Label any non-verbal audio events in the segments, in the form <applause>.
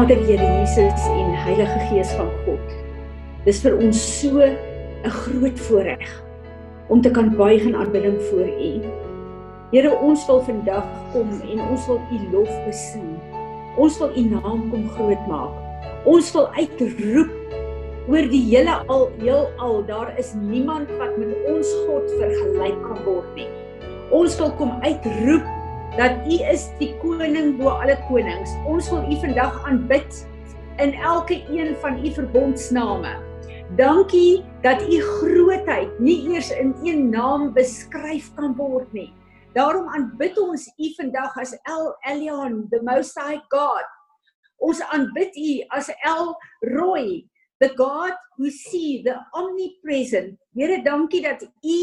Vader Here Jesus en Heilige Gees van God. Dis vir ons so 'n groot voorreg om te kan buig in aanbidding voor U. Here, ons wil vandag kom en ons wil U lof besing. Ons wil U naam kom groot maak. Ons wil uitroep oor die hele al heelal daar is niemand wat met ons God vergelyk kan word nie. Ons wil kom uitroep dat U is die koning bo alle konings. Ons wil U vandag aanbid in elke een van U verbondsname. Dankie dat U grootheid nie eers in een naam beskryf kan word nie. Daarom aanbid ons U vandag as El Elyon, the most high God. Ons aanbid U as El Roy, the God who see the omnipresent. Here, dankie dat U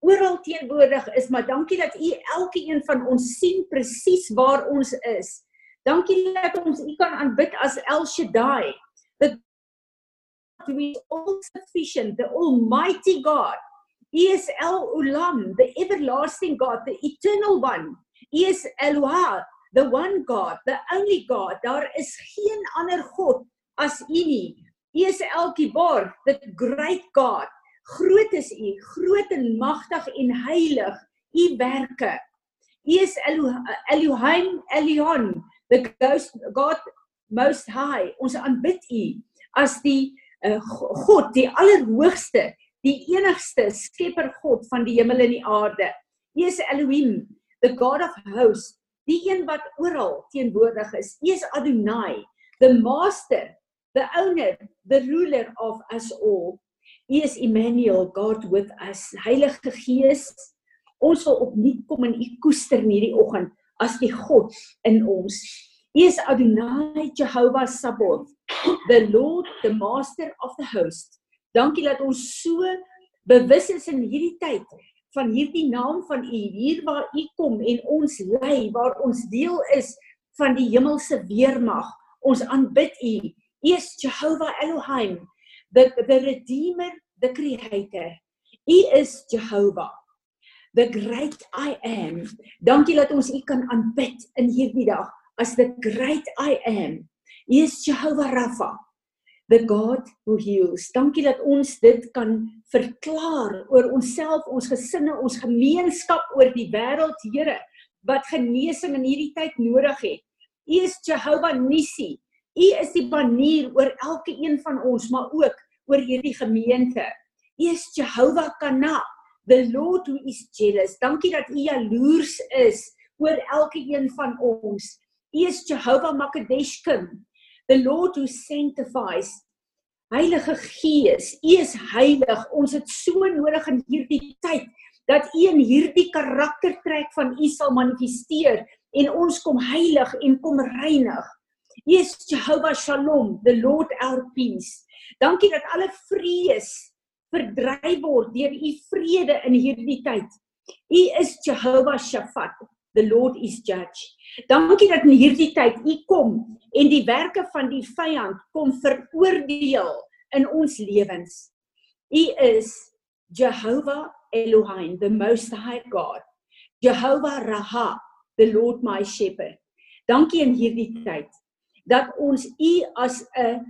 oral teenwoordig is, maar dankie dat U elke een van ons sien presies waar ons is. Dankie dat ons U kan aanbid as El Shaddai, who is all sufficient, the almighty God. He is El Ulam, the everlasting God, the eternal one. He is Eloah, the one God, the only God. Daar is geen ander God as U nie. He is El Kibar, the great God. Groot is U, groot en magtig en heilig U werke. U is Elohim, Elion, the ghost, God most high. Ons aanbid U as die uh, God, die allerhoogste, die enigste skepper God van die hemel en die aarde. U is Elohim, the God of hosts, die een wat oral teenwoordig is. U is Adonai, the master, the owner, the ruler of us all. U is Emmanuel, God with us. Heilige Gees, ons wil opnuut kom in U koester in hierdie oggend as die God in ons. U is Adonai Jehovah Sabaoth, the Lord, the master of the host. Dankie dat ons so bewus is in hierdie tyd van hierdie naam van U hier waar U kom en ons lei waar ons deel is van die hemelse weermag. Ons aanbid U. U is Jehovah Elohim, the the redeemer the creator. U is jehovah. The great i am. Dankie dat ons u kan aanbid in hierdie dag. As the great i am u is jehovah rapha the god who heals. Dankie dat ons dit kan verklaar oor onsself ons gesinne ons gemeenskap oor die wêreld Here wat genesing in hierdie tyd nodig het. U is jehovah nisi U is die banier oor elke een van ons, maar ook oor hierdie gemeente. U is Jehovah Kana, the Lord who is jealous. Dankie dat U jaloers is oor elke een van ons. U is Jehovah Makadeshkim, the Lord who sanctifies. Heilige Gees, U is heilig. Ons het so nodig in hierdie tyd dat U in hierdie karaktertrek van U sal manifesteer en ons kom heilig en kom reinig. U is Jehovah Shalom, the Lord our peace. Dankie dat alle vrees verdryf word deur u vrede in hierdie tyd. U is Jehovah Shaphat, the Lord is judge. Dankie dat in hierdie tyd u kom en die werke van die vyand kom veroordeel in ons lewens. U is Jehovah Elohim, the most high God. Jehovah Raha, the Lord my shepherd. Dankie in hierdie tyd dat ons u as 'n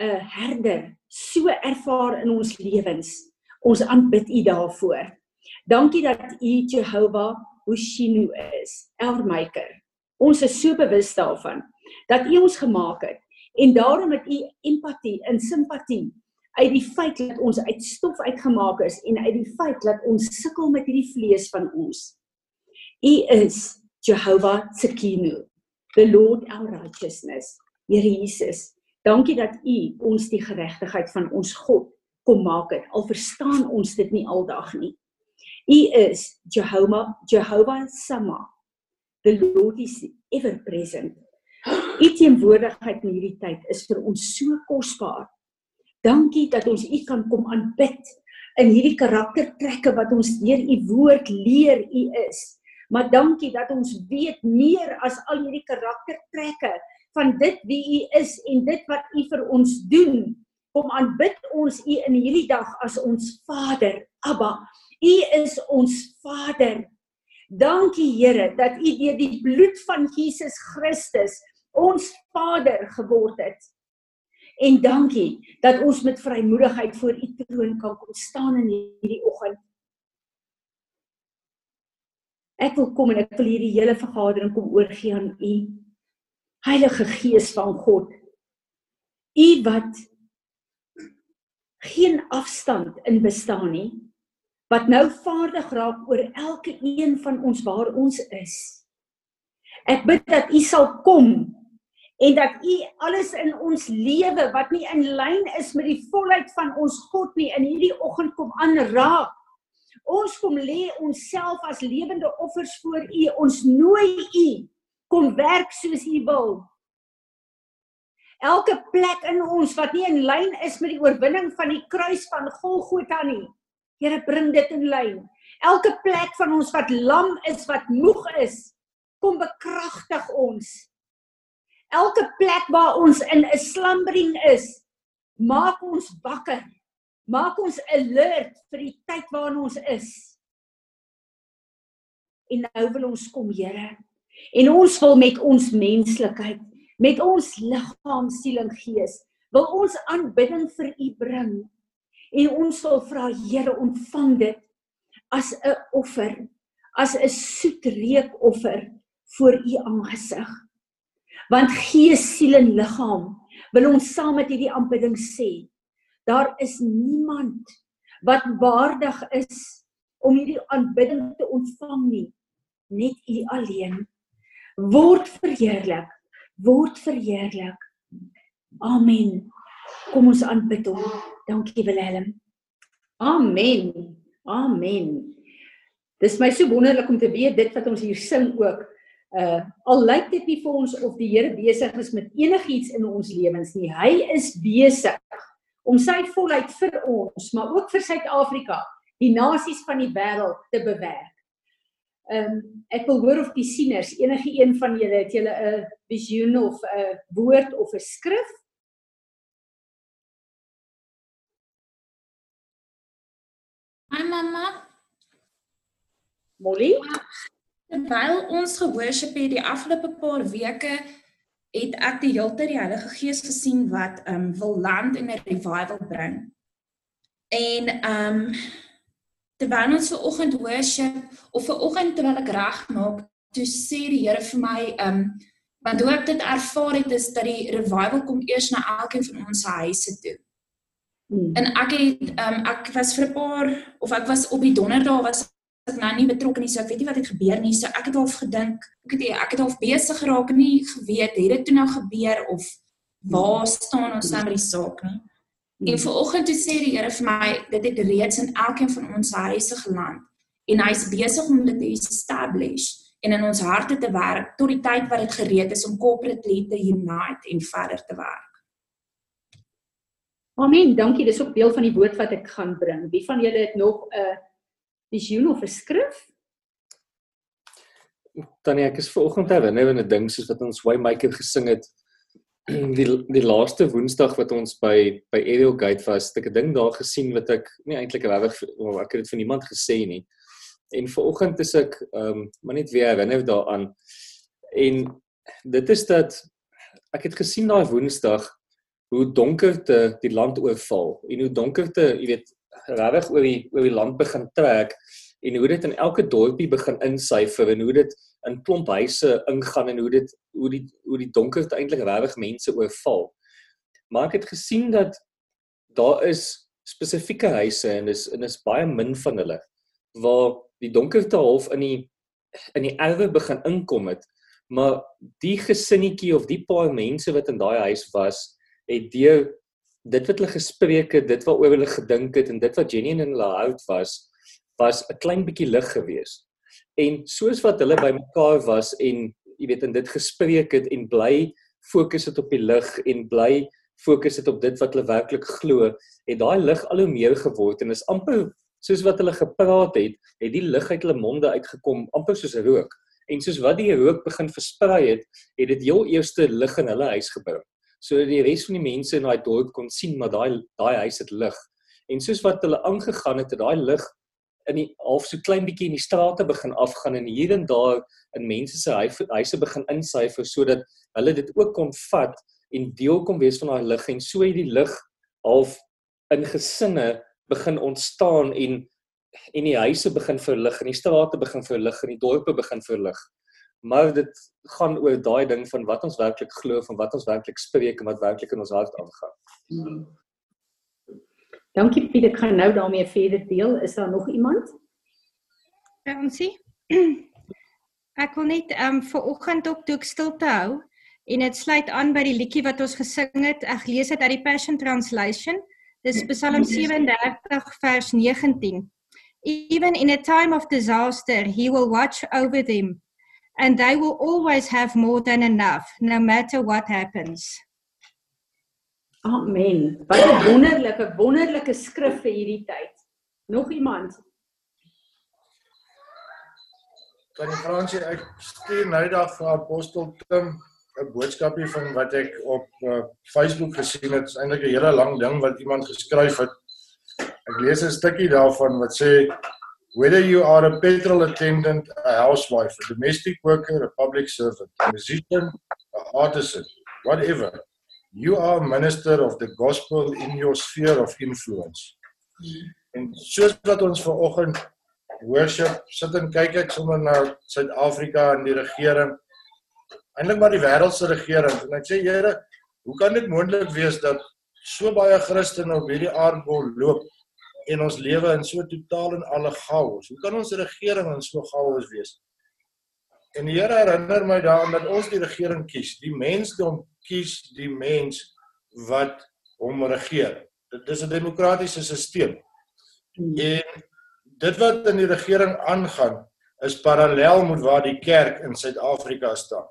'n herder so ervaar in ons lewens. Ons aanbid U daarvoor. Dankie dat U Jehovah Hoshinu is, Elmaker. Ons is so bewus daarvan dat U ons gemaak het en daarom het U empatie en simpatie uit die feit dat ons uit stof uitgemaak is en uit die feit dat ons sukkel met hierdie vlees van ons. U is Jehovah Tsikinu, the Lord our righteousness. Here Jesus, Dankie dat U ons die geregtigheid van ons God kom maak het. Al verstaan ons dit nie aldag nie. U is Jehovah, Jehovah Sama. The Lord is ever present. U teenwoordigheid in hierdie tyd is vir ons so kosbaar. Dankie dat ons U kan kom aanbid in hierdie karaktertrekke wat ons deur U woord leer U is. Maar dankie dat ons weet meer as al hierdie karaktertrekke van dit wie u is en dit wat u vir ons doen. Kom aanbid ons u in hierdie dag as ons Vader, Abba. U is ons Vader. Dankie Here dat u deur die bloed van Jesus Christus ons Vader geword het. En dankie dat ons met vrymoedigheid voor U troon kan kom staan in hierdie oggend. Ek wil kom en ek wil hierdie hele vergadering kom oorgee aan U. Heilige Gees van God. U wat geen afstand in bestaan nie, wat nou vaardig raak oor elke een van ons waar ons is. Ek bid dat U sal kom en dat U alles in ons lewe wat nie in lyn is met die volheid van ons God nie in hierdie oggend kom aanraak. Ons kom lê onsself as lewende offers voor U. Ons nooi U kom werk soos U wil. Elke plek in ons wat nie in lyn is met die oorwinning van die kruis van Golgotha nie. Here bring dit in lyn. Elke plek van ons wat lam is, wat moeg is, kom bekragtig ons. Elke plek waar ons in 'n slumbering is, maak ons wakker. Maak ons alert vir die tyd waarin ons is. En nou wil ons kom, Here. En ons wil met ons menslikheid, met ons liggaam, siel en gees, wil ons aanbidding vir U bring. En ons wil vra, Here, ontvang dit as 'n offer, as 'n soet reukoffer voor U aangesig. Want gees, siel en liggaam wil ons saam met hierdie aanbidding sê, Daar is niemand wat waardig is om hierdie aanbidding te ontvang nie. Net U alleen. Word verheerlik. Word verheerlik. Amen. Kom ons aanbid hom. Dankie Willem. Amen. Amen. Dis my so wonderlik om te weet dit wat ons hier sing ook. Uh al lyk dit nie vir ons of die Here besig is met enigiets in ons lewens nie. Hy is besig om sy volheid vir ons, maar ook vir Suid-Afrika, die nasies van die wêreld te bewerk. Ehm um, ek wil hoor of die sieners, enige een van julle het julle 'n visioen of 'n woord of 'n skrif? Hi mamma. Molly? Terwyl ons gehoorship het die afgelope paar weke het ek die hele tyd die Heilige Gees gesien wat ehm um, wil land en 'n revival bring. En ehm um, terwyl ons ver oggend worship of ver oggend terwyl ek reg maak, toe sê die Here vir my ehm um, want hoe ek dit ervaar het is dat die revival kom eers na elkeen van ons huise toe. Hmm. En ek het ehm um, ek was vir 'n paar of ek was op die donderdag was ek nou nie betrokke nie, so ek weet nie wat het gebeur nie. So ek het half gedink, ek het ek het half besig geraak en nie geweet het dit toe nou gebeur of waar staan ons nou met die saak nie. En vanoggend toe sê die Here vir my, dit het reeds in elkeen van ons huise geland en hy's besig om dit te establish en in ons harte te werk tot die tyd wat dit gereed is om corporately te unite en verder te werk. Amen. Dankie. Dis ook deel van die woord wat ek gaan bring. Wie van julle het nog 'n uh, visioen of 'n skrif? Tannie, ek is vanoggend herinner aan 'n ding soos wat ons Waymaker gesing het <clears throat> die die laaste Woensdag wat ons by by Ariel Gate was, het ek 'n ding daar gesien wat ek nie eintlik regtig ek het dit vir niemand gesê nie. En vanoggend is ek ehm um, maar net weer herinner daaraan. En dit is dat ek het gesien daai Woensdag hoe donkerte die land oorval en hoe donkerte, jy weet, regtig oor die oor die land begin trek en hoe dit in elke dorpie begin insyfer en hoe dit in klomp huise ingaan en hoe dit hoe die hoe die donkerte eintlik regtig mense oorval. Maar ek het gesien dat daar is spesifieke huise en dis en is baie min van hulle waar die donkerte half in die in die erwe begin inkom het. Maar die gesinnetjie of die paar mense wat in daai huis was, het deur dit wat hulle gespreek het, dit waaroor hulle gedink het en dit wat Jenny in hulle hart was, was 'n klein bietjie lig gewees. En soos wat hulle bymekaar was en jy weet in dit gespreek het en bly fokus het op die lig en bly fokus het op dit wat hulle werklik glo, het daai lig al hoe meer geword en is amper soos wat hulle gepraat het, het die lig uit hulle monde uitgekom amper soos rook. En soos wat die rook begin versprei het, het dit heel eerste lig in hulle huis gebring sodat die res van die mense in daai dorp kon sien maar daai daai huis het lig. En soos wat hulle aangegaan het, het daai lig in die half so klein bietjie in die strate begin afgaan en hier en daar in mense se huise begin insyfer sodat hulle dit ook kon vat en deel kom wees van daai lig en so het die lig half in gesinne begin ontstaan en en die huise begin verlig en die strate begin verlig en die dorpe begin verlig. Maar dit gaan oor daai ding van wat ons werklik glo en wat ons werklik spreek en wat werklik in ons hart aangaan. Hmm. Dankie Piet, ek gaan nou daarmee verder deel. Is daar nog iemand? Ons sien. Ek wil net ehm um, vir oggend op toe ek stilte hou en dit sluit aan by die liedjie wat ons gesing het. Ek lees dit uit die Passion Translation. Dis Psalm 37 vers 19. Even in a time of disaster, he will watch over them and they will always have more than enough no matter what happens. Amen. Wat 'n wonderlike wonderlike skrif vir hierdie tyd. Nog iemand? Kan jy Fransie ek stuur nou dag vir apostel Tim 'n boodskapie van wat ek op uh, Facebook gesien het. Dit is eintlik 'n hele lang ding wat iemand geskryf het. Ek lees 'n stukkie daarvan wat sê whether you are a petrol attendant, a housewife, a domestic worker, a public servant, a musician, a artisan, whatever you are a minister of the gospel in your sphere of influence. En soos wat ons ver oggend worship sit en kyk ek sommer na Suid-Afrika en die regering eintlik maar die wêreld se regering en ek sê Here, hoe kan dit moontlik wees dat so baie Christene op hierdie aardbol loop en ons lewe in so totaal en alle chaos? Hoe kan ons regering in so chaos wees? En die Here herinner my daaraan dat ons die regering kies, die mensdom kies die mens wat hom regeer. Dit is 'n demokratiese stelsel. En dit wat in die regering aangaan is parallel met waar die kerk in Suid-Afrika staan.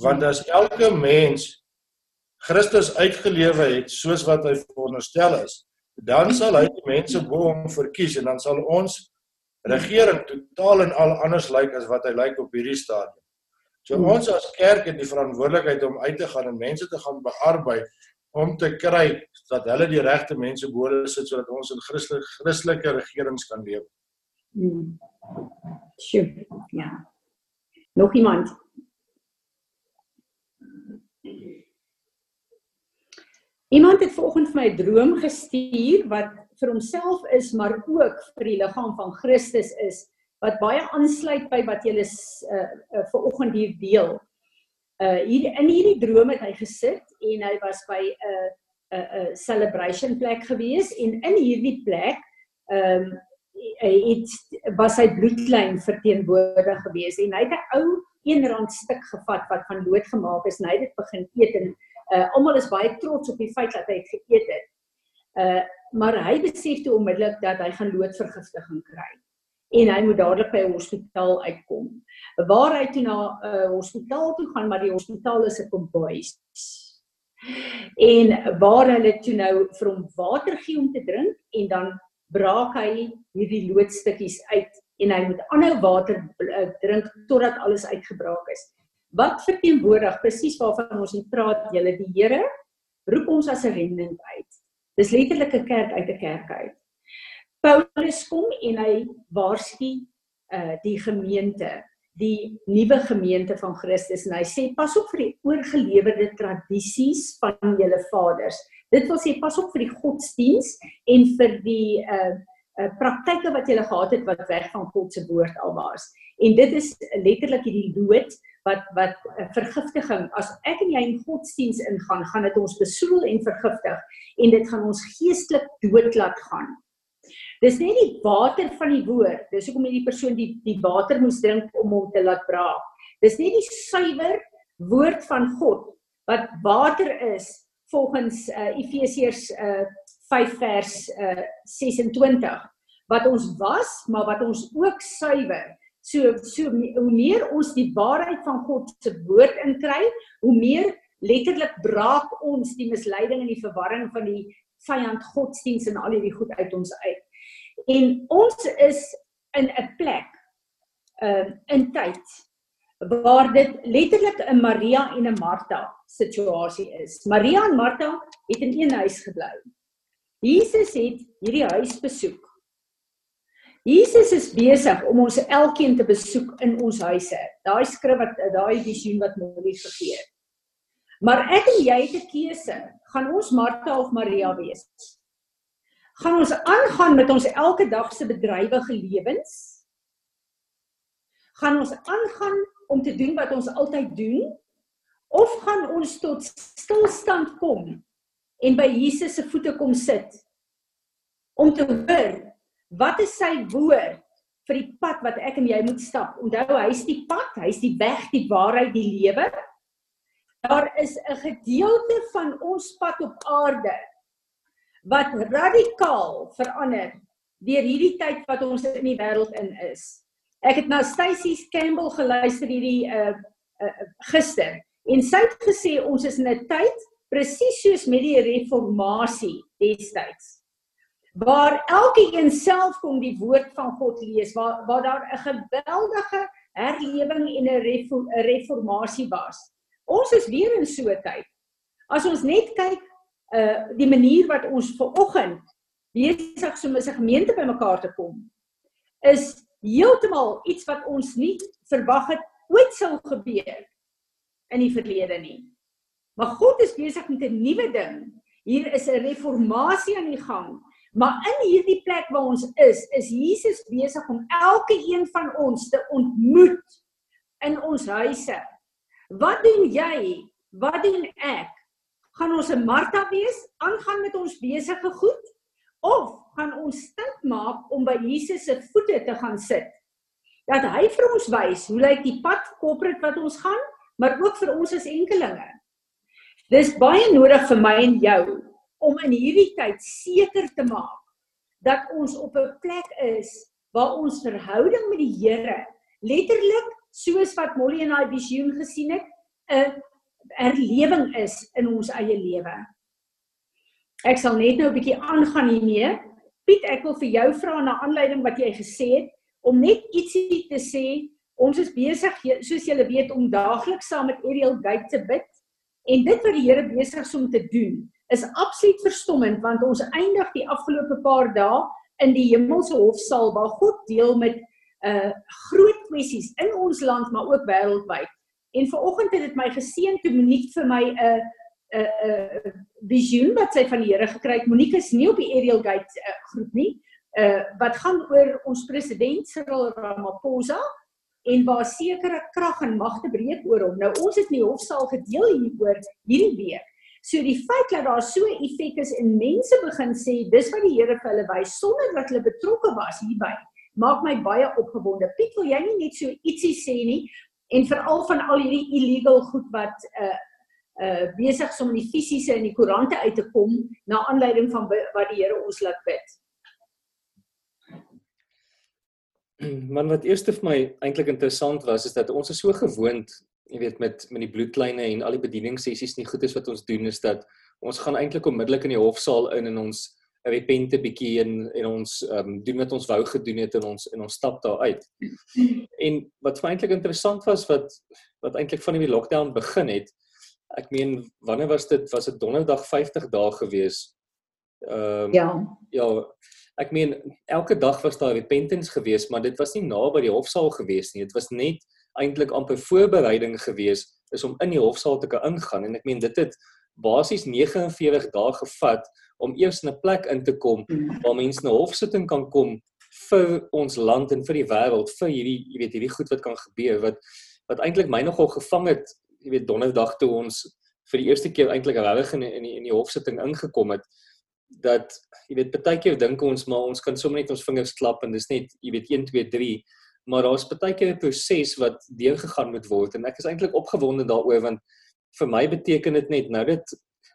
Want as elke mens Christus uitgelewe het soos wat hy veronderstel is, dan sal hy die mense bo hom verkies en dan sal ons regering totaal en al anders lyk as wat hy lyk op hierdie stadium. So hmm. ons as kerk het die verantwoordelikheid om uit te gaan en mense te gaan bearbei om te kry dat hulle die regte mense bo hulle sit sodat ons in Christelike Christelike regerings kan leef. Hmm. Sjoe. Ja. Nog iemand? Iemand het vanoggend vir my 'n droom gestuur wat vir homself is maar ook vir die liggaam van Christus is wat baie aansluit by wat julle uh, uh, ver oggend hier deel. Uh hier in hierdie droom het hy gesit en hy was by 'n uh, 'n uh, 'n uh, celebration plek gewees en in hierdie plek ehm um, het was hy bloedlyn verteenwoordig gewees en hy het 'n ou 1 rand stuk gevat wat van lood gemaak is en hy het dit begin eet en uh almal is baie trots op die feit dat hy dit geëet het. Uh maar hy besef toe onmiddellik dat hy gaan loodvergiftiging kry en hy moet dadelik by 'n hospitaal uitkom. Waar hy toe na 'n uh, hospitaal toe gaan, maar die hospitaal is 'n kombuis. En waar hulle toe nou vir hom water gee om te drink en dan braak hy hierdie loodstukkies uit en hy moet aanhou water drink totdat alles uitgebraak is. Wat verteenwoordig presies waarvan ons hier praat, julle die Here roep ons as 'n remnant uit. Dis letterlik 'n kerk uit 'n kerk uit. Paulus kom en hy waarsku uh die gemeente, die nuwe gemeente van Christus en hy sê pas op vir die oorgelewerde tradisies van julle vaders. Dit wil sê pas op vir die godsdiens en vir die uh uh praktyke wat julle gehad het wat weg van God se woord al was. En dit is letterlik hierdie dood wat wat vergiftiging as ek en jy in godsdiens ingaan, gaan dit ons besoedel en vergiftig en dit gaan ons geestelik dood laat gaan. Dis nie die water van die woord. Dis hoekom hierdie persoon die die water moes drink om hom te laat braak. Dis nie die suiwer woord van God wat water is volgens uh, Efesiërs uh, 5 vers uh, 26 wat ons was, maar wat ons ook suiwer. So so hoe meer ons die waarheid van God se woord inkry, hoe meer letterlik braak ons die misleiding en die verwarring van die vyand godsdiens en al hierdie goed uit ons uit. En ons is in 'n plek uh in tyd waar dit letterlik 'n Maria en 'n Martha situasie is. Maria en Martha het in een huis gebly. Jesus het hierdie huis besoek. Jesus is besig om ons elkeen te besoek in ons huise. Daai skrif wat daai visioen wat Molly gegee het. Maar ek en jy het 'n keuse. Gaan ons Martha of Maria wees? Gaan ons aangaan met ons elke dag se bedrywige lewens? Gaan ons aangaan om te doen wat ons altyd doen? Of gaan ons tot stilstand kom en by Jesus se voete kom sit om te hoor wat is sy woord vir die pad wat ek en jy moet stap? Onthou, hy's die pad, hy's die weg, die waarheid, die lewe. Daar is 'n gedeelte van ons pad op aarde wat radikaal verander deur hierdie tyd wat ons in die wêreld in is. Ek het na Stacy Campbell geluister hierdie uh, uh gister en sy het gesê ons is in 'n tyd presies soos met die reformatie destyds waar elke een self kom die woord van God lees waar waar daar 'n geweldige herlewing en 'n reformatie was. Ons is weer in so 'n tyd. As ons net kyk uh die manier wat ons ver oggend besig so 'n gemeente bymekaar te kom is heeltemal iets wat ons nie verwag het ooit sou gebeur in die verlede nie. Maar God is besig met 'n nuwe ding. Hier is 'n reformatie aan die gang. Maar in hierdie plek waar ons is, is Jesus besig om elke een van ons te ontmoet in ons huise. Wat doen jy? Wat doen ek? gaan ons 'n Martha wees, aangaan met ons besige goed of gaan ons stink maak om by Jesus se voete te gaan sit? Dat hy vir ons wys hoe lyk die pad korporat wat ons gaan, maar ook vir ons as enkelinge. Dis baie nodig vir my en jou om in hierdie tyd seker te maak dat ons op 'n plek is waar ons verhouding met die Here letterlik soos wat Molly en hy visioen gesien het, 'n erlewing is in ons eie lewe. Ek sal net nou 'n bietjie aangaan hiermee. Piet, ek wil vir jou vra na aanleiding wat jy gesê het om net ietsie te sê. Ons is besig soos julle weet om daagliks saam met Ariel Gate te bid en dit wat die Here besig is om te doen is absoluut verstommend want ons eindig die afgelope paar dae in die hemelse hofsaal waar God deel met uh groot kwessies in ons land maar ook wêreldwyd. En vanoggend het dit my geseën toe Monique vir my 'n 'n 'n visioen wat sy van die Here gekry het. Monique is nie op die Ariel Gate uh, groep nie. Uh wat gaan oor ons president Cyril Ramaphosa en waar sekere krag en magte breek oor hom. Nou ons het in die hofsaal gedeel hieroor hierdie week. So die feit dat daar so 'n effek is en mense begin sê dis wat die Here vir hulle wys sonder dat hulle betrokke was hierby maak my baie opgewonde. Piet, wil jy nie net so ietsie sê nie en veral van al hierdie illegal goed wat uh uh besig is om in die fisiese en die koerante uit te kom na aanleiding van wat die Here ons laat bid. <clears throat> Man wat eers vir my eintlik interessant was is dat ons is so gewoond, jy weet met met die bloedlyne en al die bedieningssessies nie goed is wat ons doen is dat ons gaan eintlik onmiddellik in die hofsaal in en ons repente bietjie en en ons ehm um, doen wat ons wou gedoen het en ons en ons stap daar uit. En wat vir eintlik interessant was wat wat eintlik van die lockdown begin het. Ek meen wanneer was dit? Was dit donderdag 50 dae gewees? Ehm um, Ja. Ja. Ek meen elke dag was daar repentance gewees, maar dit was nie naby die hofsaal gewees nie. Dit was net eintlik amper voorbereiding gewees is om in die hofsaal te kan ingaan en ek meen dit het basies 49 dae gevat om eers 'n plek in te kom mm. waar mense na hofsitting kan kom vir ons land en vir die wêreld vir hierdie jy weet hierdie goed wat kan gebeur wat wat eintlik my nogal gevang het jy weet donderdag toe ons vir die eerste keer eintlik regtig in in die, in die hofsitting ingekom het dat jy weet baie keer dink ons maar ons kan sommer net ons vingers klap en dis net jy weet 1 2 3 maar daar's baie keer 'n proses wat deurgegaan moet word en ek is eintlik opgewonde daaroor want vir my beteken dit net nou dat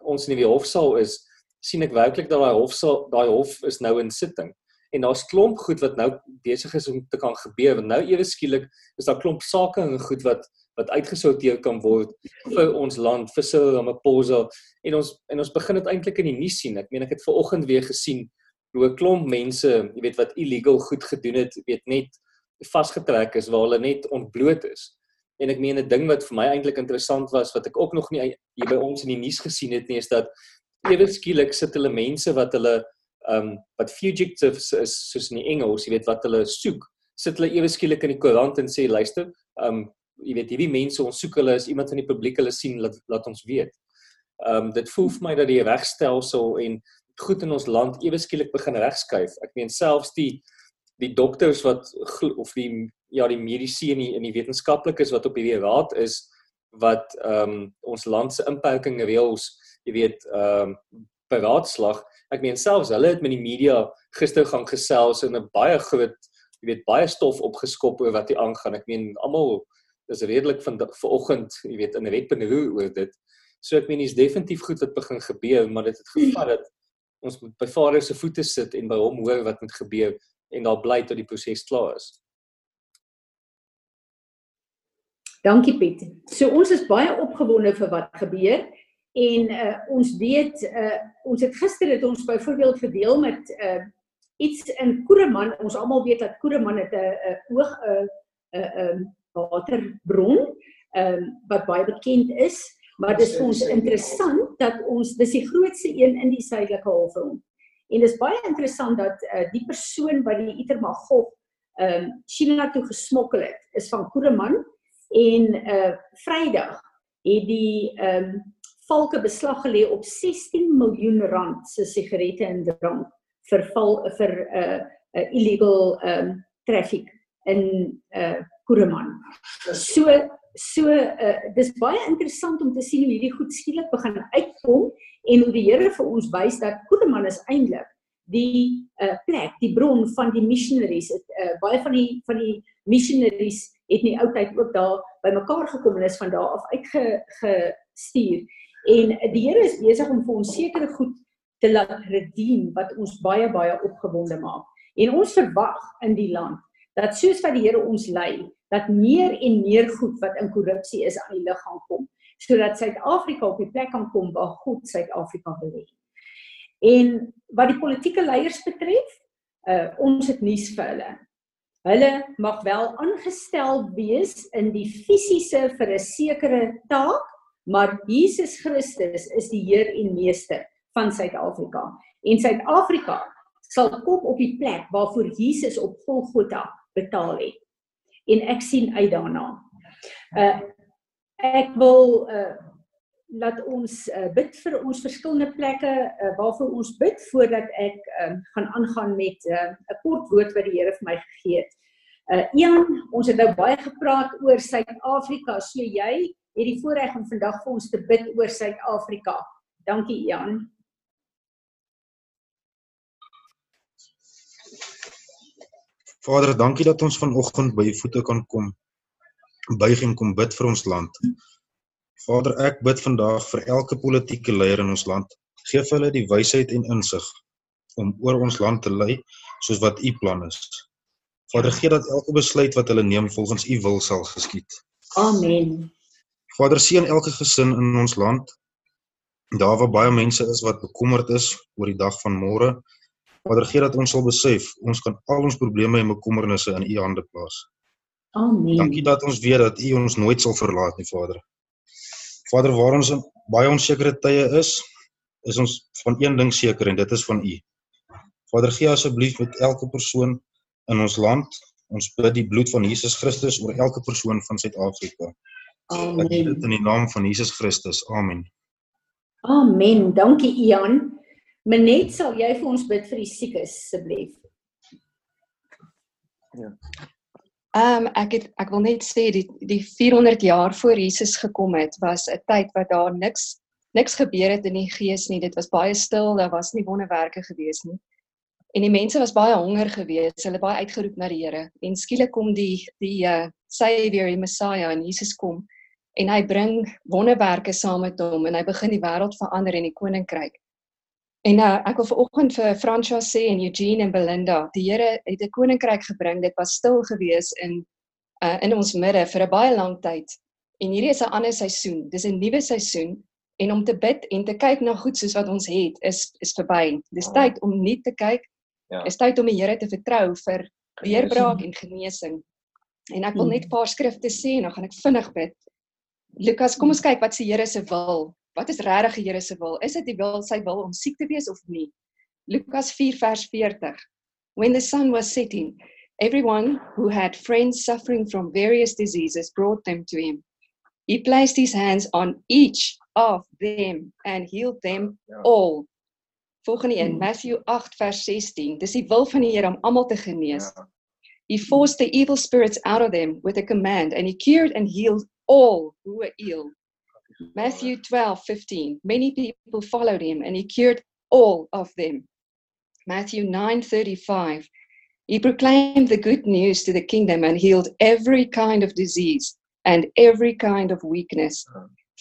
ons in die hofsaal is sien ek werklik dat daai hof sal daai hof is nou in sitting. En daar's klomp goed wat nou besig is om te kan gebeur want nou ewe skielik is daar klomp sake en goed wat wat uitgesorteer kan word vir ons land vir Cyril Ramaphosa. En ons en ons begin dit eintlik in die nuus sien. Ek meen ek het ver oggend weer gesien hoe 'n klomp mense jy weet wat illegal goed gedoen het weet net vasgetrek is waar hulle net ontbloot is en ek meen 'n ding wat vir my eintlik interessant was wat ek ook nog nie hier by ons in die nuus gesien het nie is dat ewe skielik sit hulle mense wat hulle um wat fugitives is soos in die Engels, jy weet wat hulle soek, sit hulle ewe skielik in die koerant en sê luister, um jy weet hierdie mense ons soek hulle is iemand van die publiek hulle sien laat laat ons weet. Um dit voel vir my dat die regstelsel en goed in ons land ewe skielik begin regskuif. Ek meen selfs die die dokters wat of die ja die mediese en die, die wetenskaplikes wat op hierdie raad is wat ehm um, ons land se inperking reëls, jy weet, ehm um, beraadslag. Ek meen selfs hulle het met die media gister gaan gesels en 'n baie groot, jy weet, baie stof opgeskop oor wat hier aangaan. Ek meen almal is redelik van vanoggend, jy weet, in 'n wetbenoer oor dit. So ek meen dis definitief goed wat begin gebeur, maar dit het gevat dat ons moet by Vader se voete sit en by hom hoor wat moet gebeur en daar bly tot die proses klaar is. Dankie Piet. So ons is baie opgewonde vir wat gebeur en uh, ons weet uh, ons het gister het ons byvoorbeeld gedeel met uh, iets in Koereman. Ons almal weet dat Koereman het 'n oog 'n 'n waterbron um, wat baie bekend is, maar dit is vir ons interessant dat ons dis die grootste een in die suidelike halfrond. En dis baie interessant dat uh, die persoon wat die Itermagog ehm um, China toe gesmokkel het, is van Koereman en uh Vrydag het die ehm um, valke beslag gelê op 16 miljoen rand se sigarette en drank vir val vir 'n uh, uh, illegal ehm um, traffic in uh Kuruman. So so uh, dis baie interessant om te sien hoe hierdie goed skielik begin uitkom en hoe die Here vir ons wys dat Kuruman is eintlik die uh, plek, die bron van die missionaries. Het, uh, baie van die van die missionaries het in die ou tyd ook daar bymekaar gekom en is van daar af uitgestuur. En die Here is besig om vir ons sekere goed te laat redeem wat ons baie baie opgewonde maak. En ons verwag in die land dat soos wat die Here ons lei, dat meer en meer goed wat in korrupsie is aan die lig gaan kom, sodat Suid-Afrika op die plek kan kom waar God Suid-Afrika wil hê. En wat die politieke leiers betref, uh, ons het nuus vir hulle. Hulle mag wel aangestel wees in die fisiese vir 'n sekere taak, maar Jesus Christus is die Heer en Meester van Suid-Afrika. En Suid-Afrika sal kom op die plek waarvoor Jesus op Golgotha betaal het. En ek sien uit daarna. Uh ek wil uh laat ons uh, bid vir ons verskillende plekke uh, waarvoor ons bid voordat ek um, gaan aangaan met 'n uh, kort woord wat die Here vir my gegee het. Uh Ian, ons het nou baie gepraat oor Suid-Afrika. So jy het die voorreg om vandag vir ons te bid oor Suid-Afrika. Dankie Ian. Vader, dankie dat ons vanoggend by u voete kan kom. Buig en kom bid vir ons land. Vader, ek bid vandag vir elke politieke leier in ons land. Geef hulle die wysheid en insig om oor ons land te lei soos wat u plan is. Vader, gee dat elke besluit wat hulle neem volgens u wil sal geskied. Amen. Vader, seën elke gesin in ons land. Daar waar baie mense is wat bekommerd is oor die dag van môre. Vader, gee dat ons sal besef ons kan al ons probleme en bekommernisse in u hande plaas. Amen. Dankie dat ons weet dat u ons nooit sal verlaat nie, Vader. Vader, waar ons in baie onsekere tye is, is ons van een ding seker en dit is van u. Vader, gee asseblief met elke persoon in ons land. Ons bid die bloed van Jesus Christus oor elke persoon van Suid-Afrika. Amen. Ek bid in die naam van Jesus Christus. Amen. Amen. Dankie Ian. Menet, sal jy vir ons bid vir die siekes asseblief? Ja. Ehm um, ek het ek wil net sê die die 400 jaar voor Jesus gekom het was 'n tyd wat daar niks niks gebeur het in die gees nie. Dit was baie stil, daar was nie wonderwerke gewees nie. En die mense was baie honger gewees. Hulle baie uitgeroep na die Here. En skielik kom die die uh Savior, die Messiah en Jesus kom en hy bring wonderwerke saam met hom en hy begin die wêreld verander en die koninkryk. En uh, ek wil vanoggend vir Franswa sê en Eugene en Belinda, die Here het 'n koninkryk gebring. Dit was stil gewees in uh in ons midde vir 'n baie lang tyd. En hierdie is 'n ander seisoen. Dis 'n nuwe seisoen en om te bid en te kyk na goed soos wat ons het is is verby. Dis tyd om nie te kyk Ja. Is tyd om die Here te vertrou vir weerbraak en genesing. En ek wil net 'n paar skrifte sê en dan gaan ek vinnig bid. Lukas, kom ons kyk wat se Here se wil. Wat is regtig die Here se wil? Is dit die wil sy wil om siek te wees of nie? Lukas 4 vers 40. When the sun was setting, everyone who had friends suffering from various diseases brought them to him. He placed his hands on each of them and healed them all. Volgende een, Matthew 8 vers 16. Dis die wil van die Here om almal te genees. He forced the evil spirits out of them with a command and he cured and healed all who were ill. Matthew 12:15. Many people followed him and he cured all of them. Matthew 9:35. He proclaimed the good news to the kingdom and healed every kind of disease and every kind of weakness.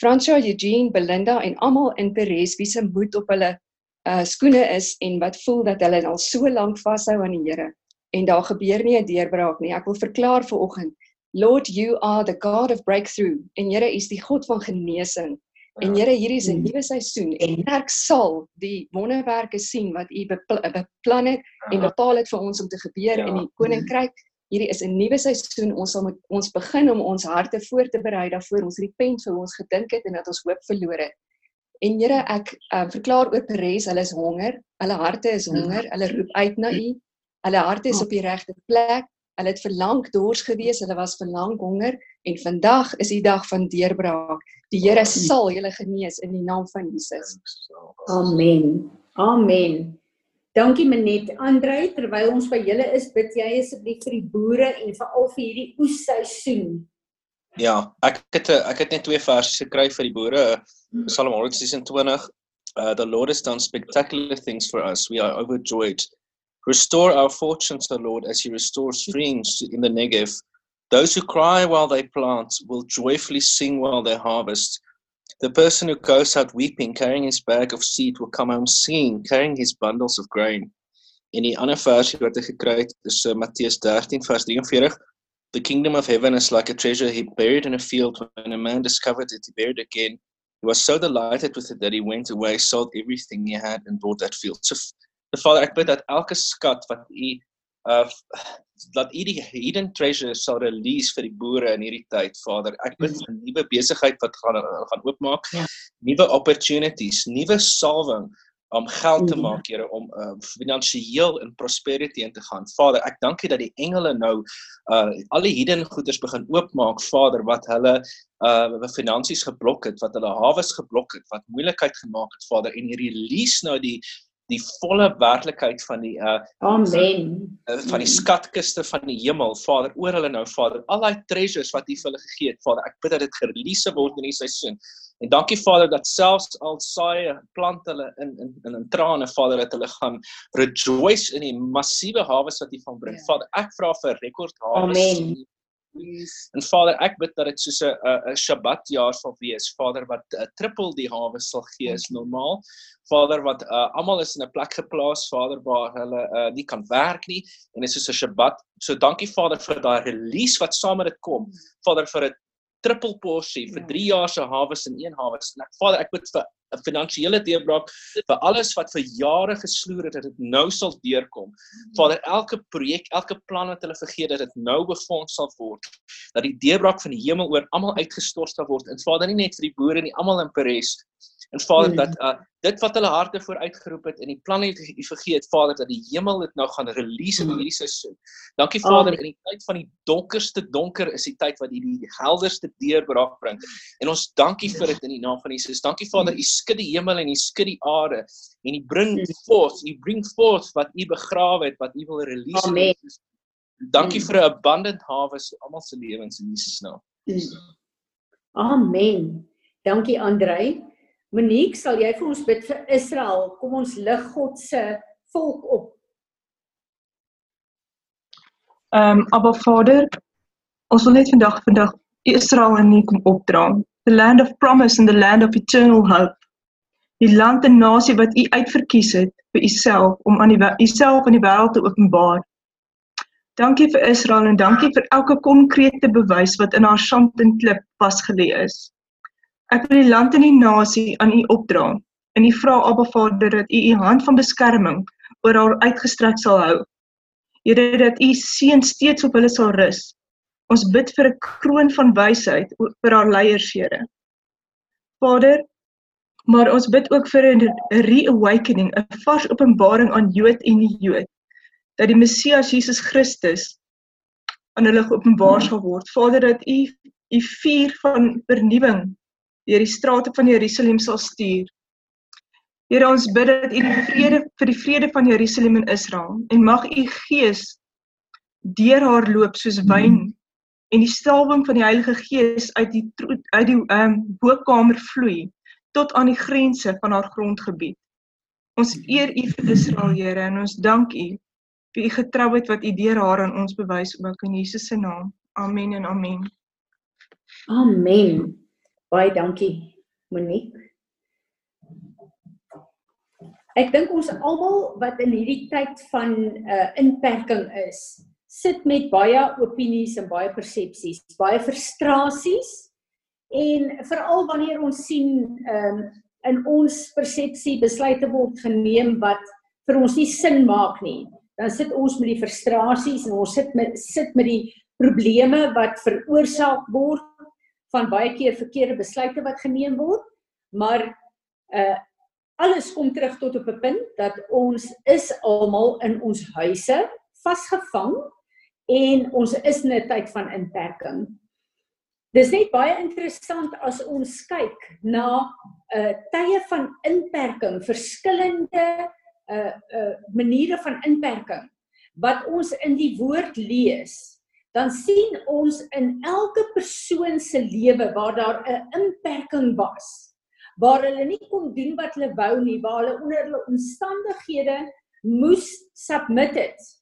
François Eugene Belinda en almal in Perez wie se moed op hulle uh skoene is en wat voel dat hulle al so lank vashou aan die Here en daar gebeur nie 'n deurbraak nie. Ek wil verklaar vir oggend, Lord, you are the God of breakthrough en Here is die God van genesing. En Here, hierdie is 'n nuwe seisoen en ek sal die wonderwerke sien wat U beplan het en bepaal het vir ons om te gebeur in die koninkryk. Hierdie is 'n nuwe seisoen. Ons sal met ons begin om ons harte voor te berei daarvoor ons repent vir ons gedink het en dat ons hoop verloor het. En Here, ek uh, verklaar oor Perez, hulle is honger, hulle harte is honger, hulle roep uit na U. Hulle harte is op die regte plek. Hulle het verlang dors gewees, hulle was verlang honger en vandag is die dag van deurbraak. Die Here sal julle genees in die naam van Jesus. Amen. Amen. Dankie Menet. Andrei, terwyl ons by julle is, bid jy asseblief vir die boere en veral vir hierdie oesseisoen. Ja, ek het ek het net twee verse gekry vir die boere. Psalm 126. Uh, the Lord has done spectacular things for us. We are overjoyed. Restore our fortunes, O Lord, as you restore streams in the Negev. Those who cry while they plant will joyfully sing while they harvest. The person who goes out weeping, carrying his bag of seed, will come home singing, carrying his bundles of grain. In die ander versie wat ek gekry het, is uh, Matteus 13 vers 43. The kingdom of heaven is like a treasure he buried in a field when a man discovered it, he buried it again. He was so delighted with it that he went away, sold everything he had and bought that field. So, Vader, ek bid dat elke skat wat u uh dat u die hidden treasure sal release vir die boere in hierdie tyd, Vader. Ek bid vir nuwe besigheid wat gaan gaan oopmaak, ja. nuwe opportunities, nuwe salwing om geld te maak, Here, om uh, finansiëel in prosperity in te gaan. Vader, ek dank U dat die engele nou uh al die hidden goederes begin oopmaak, Vader, wat hulle uh finansies geblok het, wat hulle hawes geblok het, wat moeilikheid gemaak het, Vader, en hierdie release nou die die volle werklikheid van die uh amen. uh, van die skatkiste van die hemel Vader oor hulle nou Vader. Al daai treasures wat U vir hulle gegee het Vader ek bid dat dit gerelease word in hierdie seisoen. En dankie Vader dat selfs al saai plant hulle in in in, in trane Vader dat hulle gaan rejoice in die massiewe hawes wat U van bring. Yeah. Vader ek vra vir rekord hawes amen En Vader, ek bid dat dit soos 'n 'n Sabbat jaar sal wees. Vader wat 'n uh, triple die hawe sal gee is normaal. Vader wat uh, almal is in 'n plek geplaas, Vader waar hulle uh, nie kan werk nie en dit is soos 'n Sabbat. So dankie Vader vir daai release wat saam met dit kom. Vader vir 'n triple porsie vir 3 jaar se hawes in een hawes. En ek Vader, ek bid vir 'n finansiële deurbraak vir alles wat vir jare gesloer het dat dit nou sal deurkom. Vader, elke projek, elke plan wat hulle vergeet dat dit nou befonds sal word. Dat die deurbraak van die hemel oor almal uitgestort sal word. En Vader, nie net vir die boere nie, almal in Peres. En Vader Mm. dat uh, dit wat hulle harte voor uitgeroep het en die planne wat u vergeet Vader dat die hemel dit nou gaan release in Mm. hierdie seisoen. Dankie Vader Amen. in die tyd van die donkerste donker is die tyd wat u die helderste deurbraak bring. En ons dankie vir dit in die naam van Jesus. Dankie Vader, u skud die hemel en u skud die aarde en u bring Mm. forth, u bring forth wat u begrawe het, wat u wil release. in Amen. Dankie Mm. vir 'n abundant harvest vir almal se lewens in Jesus naam. Amen. Dankie Andrei. Monique, sal jy vir ons bid vir Israel? Kom ons lig God se volk op. Ehm um, Abba Vader, ons wil net vandag vandag Israel in U kom opdra. The land of promise and the land of eternal hope. Die land en nasie wat U uitverkies het vir Uself om aan die Uself aan die wêreld te openbaar. Dankie vir Israel en dankie vir elke konkrete bewys wat in haar sand en klip vasgelê is. Ek wil die land en die nasie aan U opdra en U vra Abba Vader dat U U hand van beskerming oor haar uitgestrek sal hou. Here dat U seën steeds op hulle sal rus. Ons bid vir 'n kroon van wysheid vir haar leiers, Here. Vader, Maar ons bid ook vir 'n reawakening, 'n vars openbaring aan Jood en die Jood dat die Messias Jesus Christus aan hulle geopenbaar sal word. Vader, dat U U vuur van vernuwing deur die strate van Jerusalem sal stuur. Here, ons bid dat U die vrede vir die vrede van Jerusalem en Israel en mag U Gees deur haar loop soos wyn en die stalwing van die Heilige Gees uit die uit die ehm um, bokkamer vloei tot aan die grense van haar grondgebied. Ons eer U vir Israel, Here, en ons dank U vir U getrouheid wat U deur haar aan ons bewys ook in Jesus se naam. Amen en amen. Amen. Baie dankie, Monique. Ek dink ons almal wat in hierdie tyd van uh inperking is, sit met baie opinies en baie persepsies, baie frustrasies en veral wanneer ons sien ehm um, in ons persepsie besluite word geneem wat vir ons nie sin maak nie. Dan sit ons met die frustrasies en ons sit met sit met die probleme wat veroorsaak word van baie keer verkeerde besluite wat geneem word. Maar uh alles kom terug tot op 'n punt dat ons is almal in ons huise vasgevang en ons is in 'n tyd van inperking. Dis net baie interessant as ons kyk na uh tye van inperking, verskillende uh uh maniere van inperking wat ons in die woord lees, dan sien ons in elke persoon se lewe waar daar 'n inperking was, waar hulle nie kon doen wat hulle wou nie, waar hulle onder hulle omstandighede moes submit het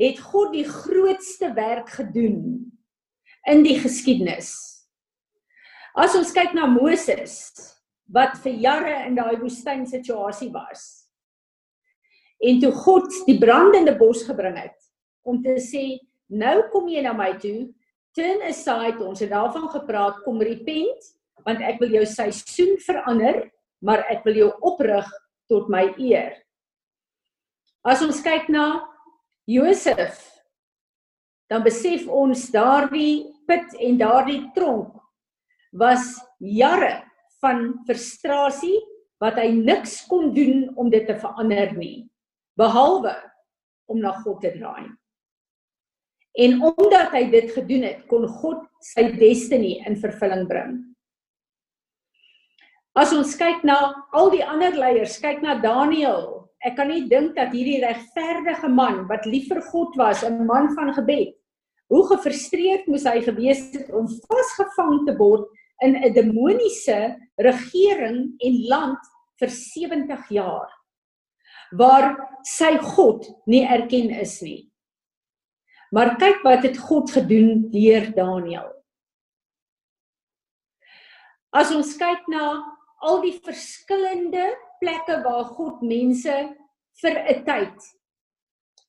het God die grootste werk gedoen in die geskiedenis. As ons kyk na Moses wat vir jare in daai woestyn situasie was. En toe God die brandende bos gebring het om te sê, nou kom jy na my toe, turn aside, ons het daarvan gepraat, kom repent, want ek wil jou seisoen verander, maar ek wil jou oprig tot my eer. As ons kyk na Josef dan besef ons daardie put en daardie tronk was jare van frustrasie wat hy niks kon doen om dit te verander nie behalwe om na God te draai. En omdat hy dit gedoen het, kon God sy destiny in vervulling bring. As ons kyk na al die ander leiers, kyk na Daniël, ek kan nie dink dat hierdie regverdige man wat lief vir God was, 'n man van gebed, hoe gefrustreerd moes hy gewees het om vasgevang te word in 'n demoniese regering en land vir 70 jaar waar sy God nie erken is nie. Maar kyk wat het God gedoen deur Daniël. As ons kyk na al die verskillende plekke waar God mense vir 'n tyd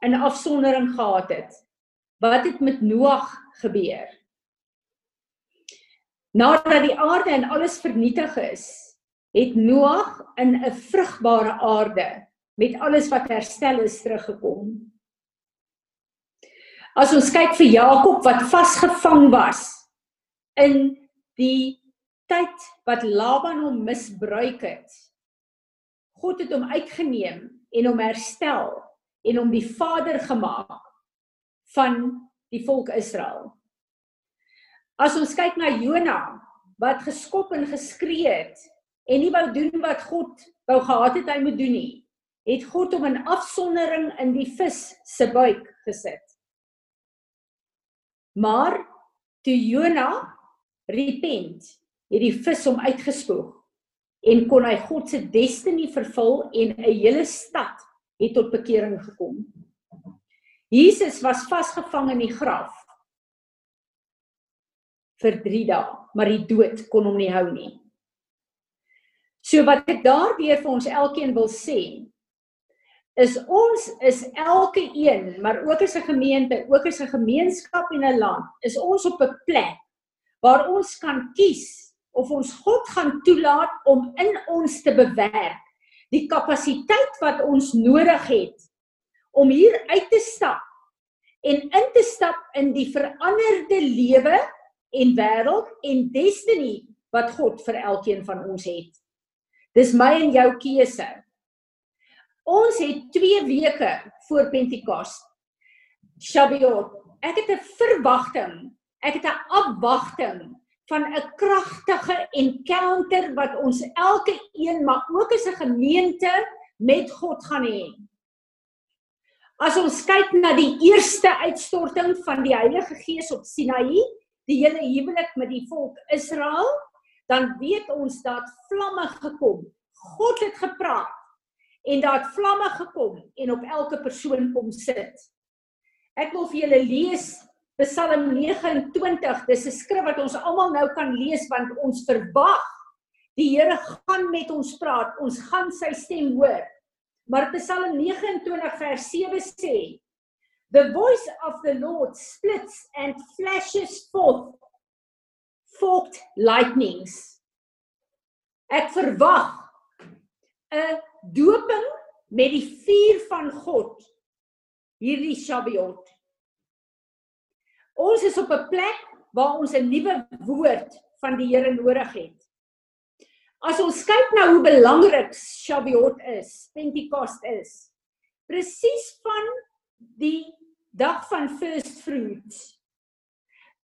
in afsondering gehad het. Wat het met Noag gebeur? Nadat die aarde en alles vernietig is, het Noag in 'n vrugbare aarde met alles wat herstel is teruggekom. As ons kyk vir Jakob wat vasgevang was in die tyd wat Laban hom misbruik het, God het hom uitgeneem en hom herstel en hom die vader gemaak van die volk Israel. As ons kyk na Jona wat geskop en geskree het en nie wou doen wat God wou gehad het hy moet doen nie, het God hom in afsondering in die vis se buik gesit. Maar toe Jona repent, het die vis hom uitgespoeg en kon hy God se destiny vervul en 'n hele stad het tot bekering gekom. Jesus was vasgevang in die graf vir 3 dae, maar die dood kon hom nie hou nie. So wat ek daardeur vir ons elkeen wil sê, is ons is elke een, maar ook as 'n gemeente, ook as 'n gemeenskap en 'n land, is ons op 'n plek waar ons kan kies of ons God gaan toelaat om in ons te bewerk die kapasiteit wat ons nodig het om hier uit te stap en in te stap in die veranderde lewe en wêreld en destiny wat God vir elkeen van ons het. Dis my en jou keuse. Ons het 2 weke voor Pentekos. Shavuot. Ek het 'n verwagting. Ek het 'n afwagting van 'n kragtige encounter wat ons elke een maar ook as 'n gemeente met God gaan hê. As ons kyk na die eerste uitstorting van die Heilige Gees op Sinaï, die hele huwelik met die volk Israel, dan weet ons dat vlamme gekom. God het gepraat en daar het vlamme gekom en op elke persoon kom sit. Ek wil vir julle lees Psalm 29. Dis 'n skrif wat ons almal nou kan lees want ons verwag die Here gaan met ons praat. Ons gaan sy stem hoor. Maar Psalm 29 vers 7 sê The voice of the Lord splits and flashes forth forked lightnings. Ek verwag 'n doping met die vuur van God hierdie Shavuot. Ons is op 'n plek waar ons 'n nuwe woord van die Here nodig het. As ons kyk na hoe belangrik Shavuot is, Pentekost is, presies van die dag van first fruits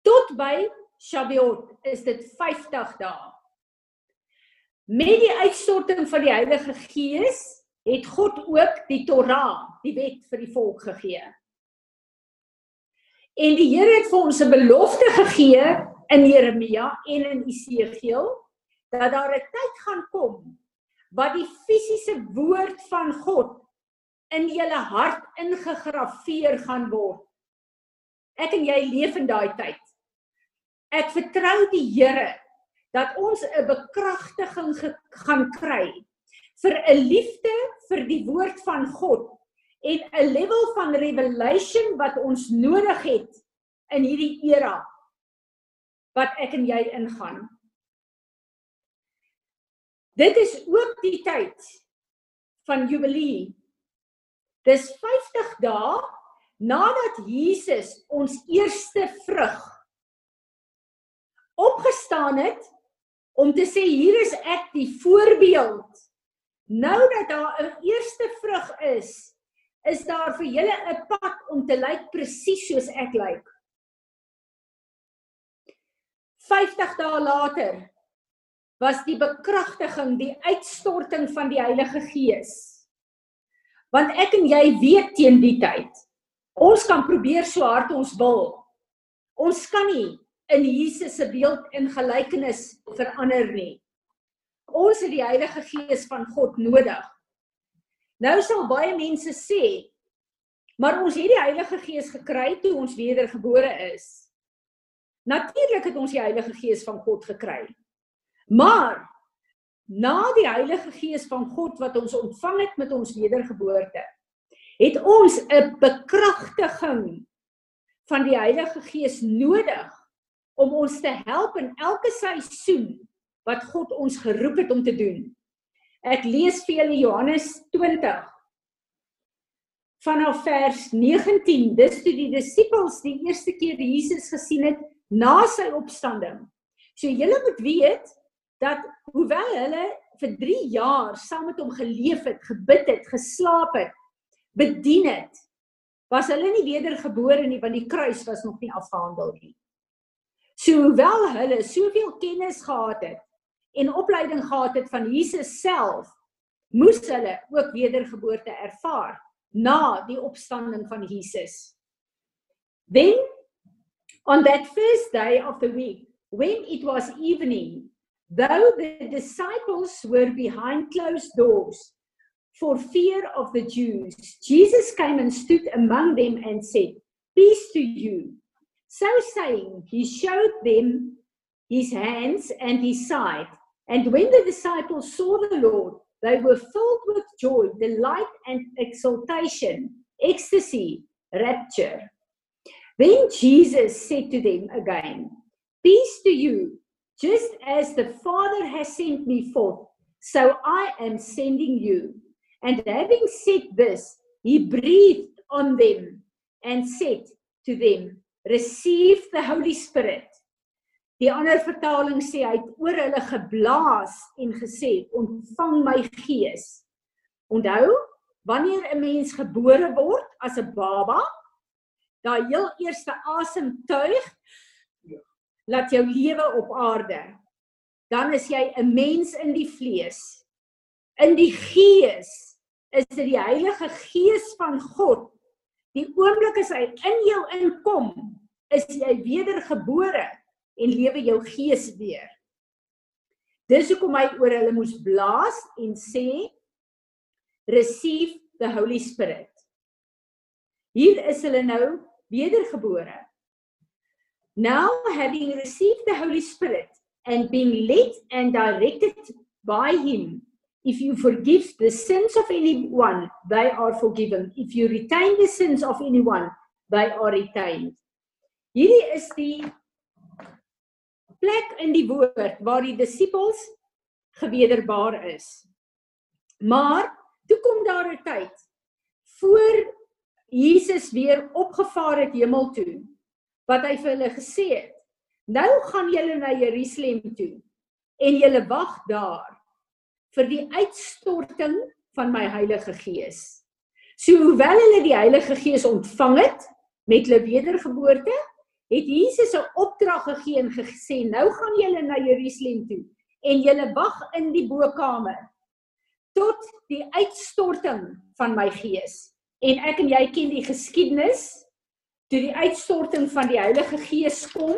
tot by Shavuot is dit 50 dae. Met die uitstorting van die Heilige Gees het God ook die Torah, die wet vir die volk gegee. En die Here het vir ons 'n belofte gegee in Jeremia en in Esegiel dat daar 'n tyd gaan kom wat die fisiese woord van God in julle hart ingegrafieer gaan word. Ek en jy leef in daai tyd. Ek vertrou die Here dat ons 'n bekragtiging gaan kry vir 'n liefde vir die woord van God en 'n level van revelation wat ons nodig het in hierdie era wat ek en jy ingaan. Dit is ook die tyd van Jubilee. Dis 50 dae nadat Jesus ons eerste vrug opgestaan het om te sê hier is ek die voorbeeld. Nou dat daar 'n eerste vrug is, is daar vir julle 'n pad om te lyk presies soos ek lyk. 50 dae later was die bekragtiging, die uitstorting van die Heilige Gees. Want ek en jy weet teen die tyd. Ons kan probeer so hard ons wil. Ons kan nie in Jesus se beeld en gelykenis verander nie. Ons het die Heilige Gees van God nodig. Nou sal baie mense sê, maar ons het die Heilige Gees gekry toe ons wedergebore is. Natuurlik het ons die Heilige Gees van God gekry. Maar na die Heilige Gees van God wat ons ontvang het met ons wedergeboorte, het ons 'n bekragtiging van die Heilige Gees nodig om ons te help in elke seisoen wat God ons geroep het om te doen. Ek lees vir julle Johannes 20 vanaf vers 19. Dis toe die disippels die eerste keer Jesus gesien het na sy opstanding. So julle moet weet dat hoewel hulle vir 3 jaar saam met hom geleef het, gebid het, geslaap het, bedien het, was hulle nie wedergebore nie want die kruis was nog nie afgehandel nie. So hoewel hulle soveel kennis gehad het en opleiding gehad het van Jesus self, moes hulle ook wedergeboorte ervaar na die opstanding van Jesus. Then on that first day of the week, when it was evening, though the disciples were behind closed doors for fear of the Jews, Jesus came and stood among them and said, Peace to you. So saying, he showed them his hands and his side. And when the disciples saw the Lord, they were filled with joy, delight, and exultation, ecstasy, rapture. Then Jesus said to them again, Peace to you, just as the Father has sent me forth, so I am sending you. And having said this, he breathed on them and said to them, receive the Holy Spirit. Die ander vertaling sê hy het oor hulle geblaas en gesê ontvang my gees. Onthou, wanneer 'n mens gebore word as 'n baba, daai heel eerste asemtuig laat jou lewe op aarde. Dan is jy 'n mens in die vlees. In die gees is dit die Heilige Gees van God. Die oomblik as hy in jou inkom, is jy wedergebore en lewe jou gees weer. Dis hoekom hy oor hulle moes blaas en sê receive the holy spirit. Hier is hulle nou wedergebore. Now having received the holy spirit and being led and directed by him if you forgive the sins of anyone they are forgiven if you retain the sins of anyone they are retained. Hierdie is die plek in die woord waar die disippels gewederbaar is. Maar toe kom daar 'n tyd voor Jesus weer opgevaar het hemel toe wat hy vir hulle gesê het. Nou gaan julle na Jerusalem toe en julle wag daar vir die uitstorting van my Heilige Gees. So hoewel hulle die Heilige Gees ontvang het met hulle wedergeboorte, het Jesus 'n opdrag gegee en gesê nou gaan julle na Jerusalem toe en julle wag in die bokkamer tot die uitstorting van my gees. En ek en jy ken die geskiedenis toe die uitstorting van die Heilige Gees kom,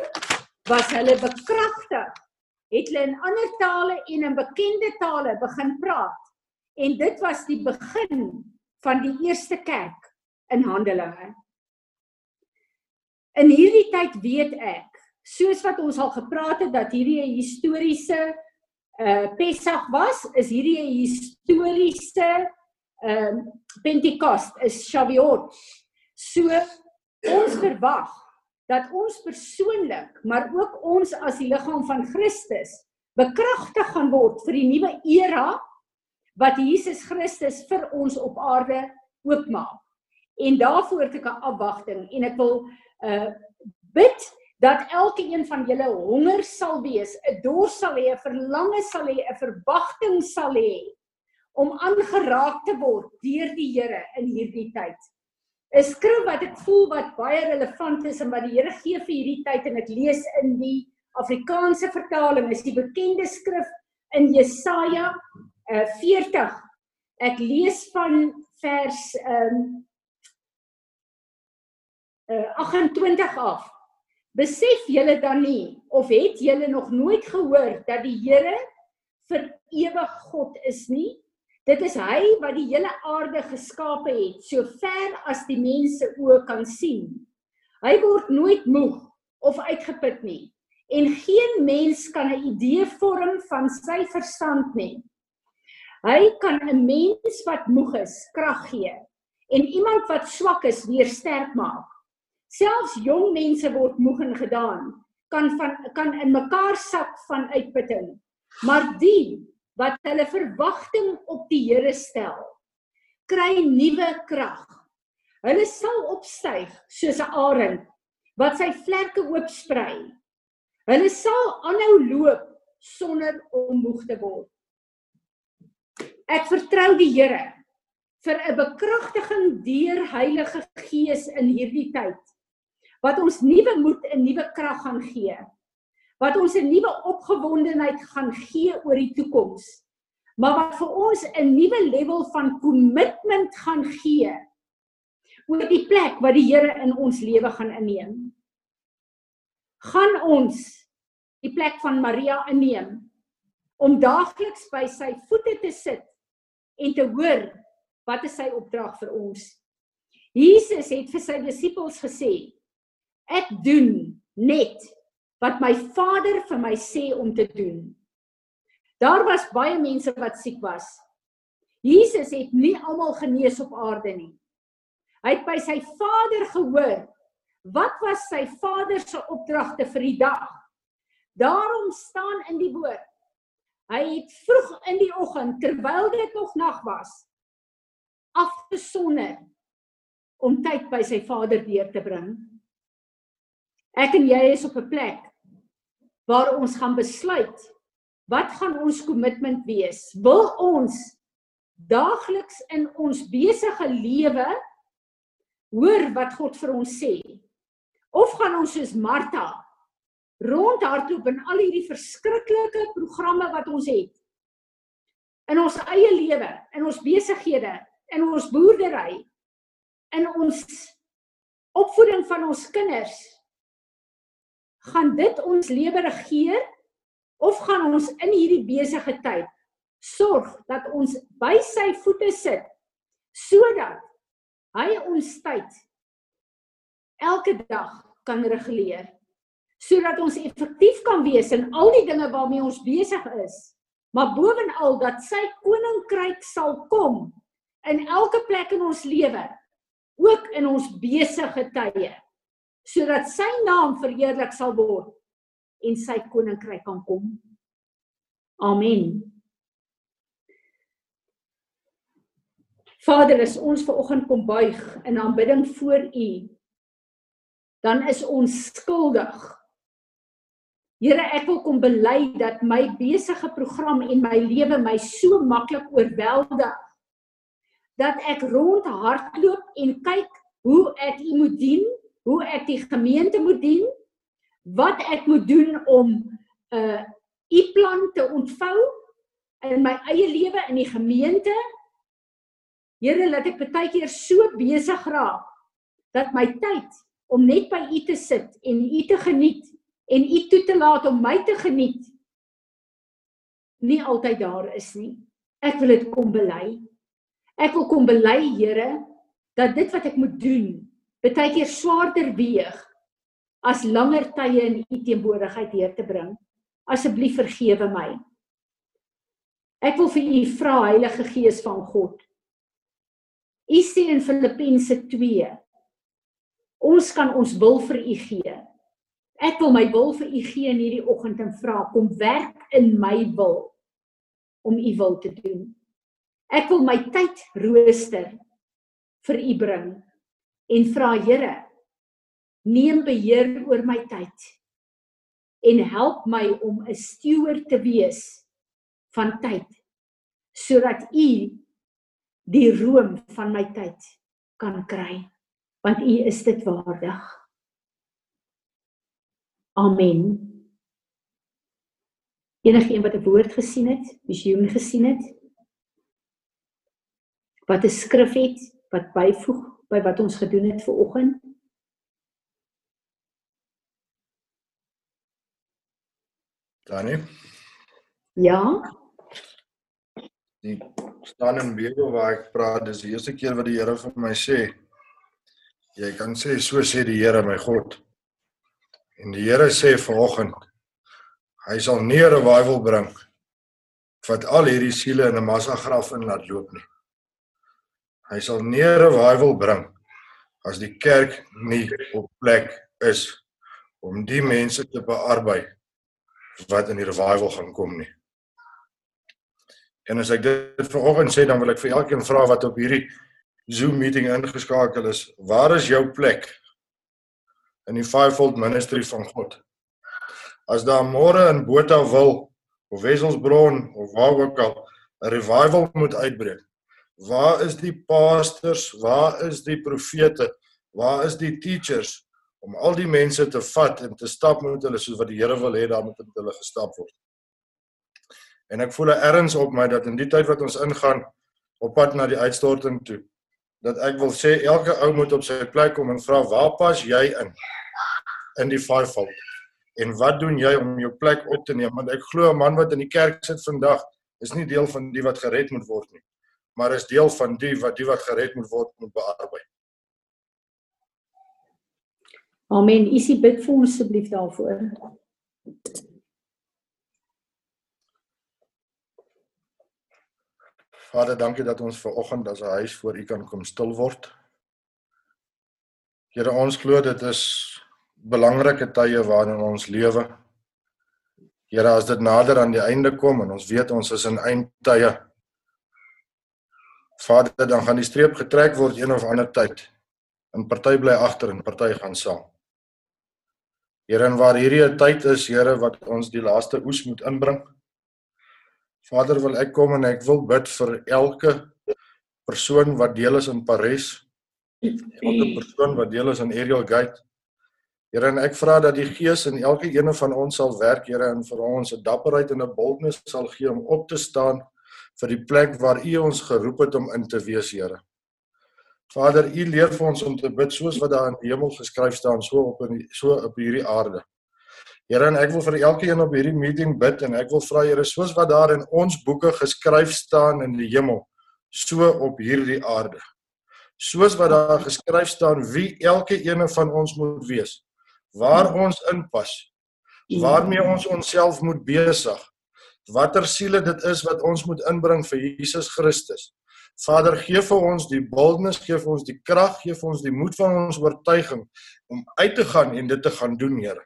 was hulle bekragtig. Het hulle in ander tale en in bekende tale begin praat. En dit was die begin van die eerste kerk in Handelinge in hierdie tyd weet ek, soos wat ons al gepraat het dat hierdie 'n historiese uh Pessach was, is hierdie 'n historiese ehm uh, Pentekost, is Shavuot. So ons verwag dat ons persoonlik, maar ook ons as die liggaam van Christus bekragtig gaan word vir die nuwe era wat Jesus Christus vir ons op aarde oopmaak. En daarvoor het ek 'n afwagting en ek wil uh bid dat elke een van julle honger sal wees, 'n dors sal hê, 'n verlange sal hê, 'n verwagting sal hê om aangeraak te word deur die Here in hierdie tyd. 'n Skrif wat ek voel wat baie relevant is en wat die Here gee vir hierdie tyd en ek lees in die Afrikaanse vertaling is die bekende skrif in Jesaja uh, 40. Ek lees van vers um, uh, 28 af. Besef julle dan nie of het julle nog nooit gehoor dat die Here vir ewig God is nie? Dit is hy wat die hele aarde geskape het, so ver as die mense oë kan sien. Hy word nooit moeg of uitgeput nie en geen mens kan 'n idee vorm van sy verstand nie. Hy kan 'n mens wat moeg is krag gee en iemand wat swak is weer sterk maak. Selfs jong mense word moeg en gedaan, kan van kan in mekaar sak van uitputting. Maar die wat hulle verwagting op die Here stel, kry nuwe krag. Hulle sal opstyg soos 'n arend wat sy vlerke oopsprei. Hulle sal aanhou loop sonder om moeg te word. Ek vertrou die Here vir 'n bekragtiging deur Heilige Gees in hierdie tyd wat ons nuwe moed en nuwe krag gaan gee. Wat ons 'n nuwe opgewondenheid gaan gee oor die toekoms. Maar wat vir ons 'n nuwe level van kommitment gaan gee oor die plek wat die Here in ons lewe gaan inneem. Gaan ons die plek van Maria inneem om daagliks by sy voete te sit en te hoor wat is sy opdrag vir ons. Jesus het vir sy disippels gesê, Ek doen net wat my Vader vir my sê om te doen. Daar was baie mense wat siek was. Jesus het nie almal genees op aarde nie. Hy het by sy Vader gehoor wat was sy Vader se opdragte vir die dag. Daarom staan in die woord. Hy het vroeg in die oggend terwyl dit nog nag was afgesonder om tyd by sy Vader deur te bring. Ek en jy is op 'n plek waar ons gaan besluit wat gaan ons kommitment wees? Wil ons daagliks in ons besige lewe hoor wat God vir ons sê? Of gaan ons soos Martha rondhardloop in al hierdie verskriklike programme wat ons het in ons eie lewe, in ons besighede, in ons boerdery, in ons opvoeding van ons kinders? Gaan dit ons lewe regeer of gaan ons in hierdie besige tyd sorg dat ons by sy voete sit sodat hy ons tyd elke dag kan reguleer sodat ons effektief kan wees in al die dinge waarmee ons besig is maar bovenal dat sy koninkryk sal kom in elke plek in ons lewe ook in ons besige tye sodat sy naam verheerlik sal word en sy koninkryk kan kom. Amen. Vader, as ons ver oggend kom buig in aanbidding voor U, dan is ons skuldig. Here, ek wil kom bely dat my besige program en my lewe my so maklik oorweldig dat ek rondhardloop en kyk hoe ek U moet dien, hoe ek die gemeente moet dien, wat ek moet doen om 'n uh, u plan te ontvou in my eie lewe in die gemeente. Here, laat ek baie keer so besig raak dat my tyd om net by u te sit en u te geniet en u toe te laat om my te geniet nie altyd daar is nie. Ek wil dit kom bely. Ek wil kom bely, Here, dat dit wat ek moet doen, baie keer swaarder weeg as langer tye in u teenwoordigheid hier te bring. Asseblief vergewe my. Ek wil vir u vra Heilige Gees van God. U sê in Filippense 2 ons kan ons wil vir u gee. Ek wil my wil vir u gee in hierdie oggend en vra kom werk in my wil om u wil te doen. Ek wil my tyd rooster vir u bring en vra Here neem beheer oor my tyd en help my om 'n steward te wees van tyd sodat u die room van my tyd kan kry want u is dit waardig. Amen. Enige een wat 'n woord gesien het, visioen gesien het, wat 'n skrif het wat byvoeg by wat ons gedoen het vir oggend, Danie? Ja. Die staan in Bybel waar ek praat, dis die eerste keer wat die Here vir my sê jy kan sê so sê die Here my God. En die Here sê vanoggend hy sal nie 'n revival bring wat al hierdie siele in 'n massagraf in laat loop nie. Hy sal nie revival bring as die kerk nie op plek is om die mense te bearbei wat in die revival gaan kom nie. En as ek dit vanoggend sê dan wil ek vir elkeen vra wat op hierdie Zoom meeting ingeskakel is, waar is jou plek in die fivefold ministry van God? As daar môre in Botawil of Wesselsbron of waar ook al 'n revival moet uitbreek, waar is die pastors, waar is die profete, waar is die teachers om al die mense te vat en te stap met hulle soos wat die Here wil hê daar moet met hulle gestap word. En ek voel ergens op my dat in die tyd wat ons ingaan op pad na die uitstorting toe, dat ek wil sê elke ou moet op sy plek kom en vra waar pas jy in in die fivefold? En wat doen jy om jou plek op te neem? Want ek glo 'n man wat in die kerk sit vandag is nie deel van die wat gered moet word nie, maar is deel van die wat die wat gered moet word moet bearbei. Amen. Isie bid vir ons asseblief daarvoor. Vader, dankie dat ons ver oggend as 'n huis voor U kan kom stil word. Here, ons glo dit is belangrike tye waarin ons lewe. Here, as dit nader aan die einde kom en ons weet ons is in eindtye. Vader, dan gaan die streep getrek word een of ander tyd. En party bly agter en party gaan saam. Here, en waar hierdie 'n tyd is, Here, wat ons die laaste oes moet inbring. Vader, wil ek kom en ek wil bid vir elke persoon wat deel is in Parys. Elke persoon wat deel is in Ariel Gate. Here, en ek vra dat die Gees in elke een van ons sal werk, Here, en vir ons 'n dapperheid en 'n boldness sal gee om op te staan vir die plek waar U ons geroep het om in te wees, Here. Vader, U leer vir ons om te bid soos wat daar in die hemel geskryf staan, so op in so op hierdie aarde. Here, en ek wil vir elkeen op hierdie meeting bid en ek wil vra Here, soos wat daar in ons boeke geskryf staan in die hemel, so op hierdie aarde. Soos wat daar geskryf staan wie elke ene van ons moet wees, waar ons inpas, waarmee ons onsself moet besig, watter siele dit is wat ons moet inbring vir Jesus Christus. Vader, gee vir ons die boldness, gee vir ons die krag, gee vir ons die moed van ons oortuiging om uit te gaan en dit te gaan doen, Here.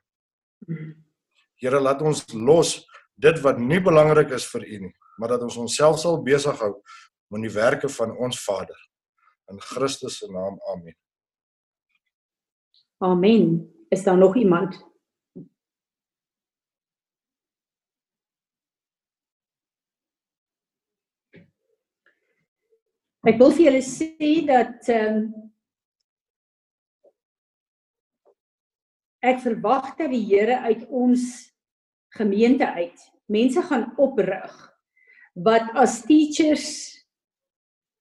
Here, laat ons los dit wat nie belangrik is vir U nie, maar dat ons onsself sal besig hou met die werke van ons Vader. In Christus se naam. Amen. Amen. Is daar nog iemand? Ek wil vir julle sê dat ehm um, ek verwag dat die Here uit ons gemeente uit mense gaan oprig wat as teachers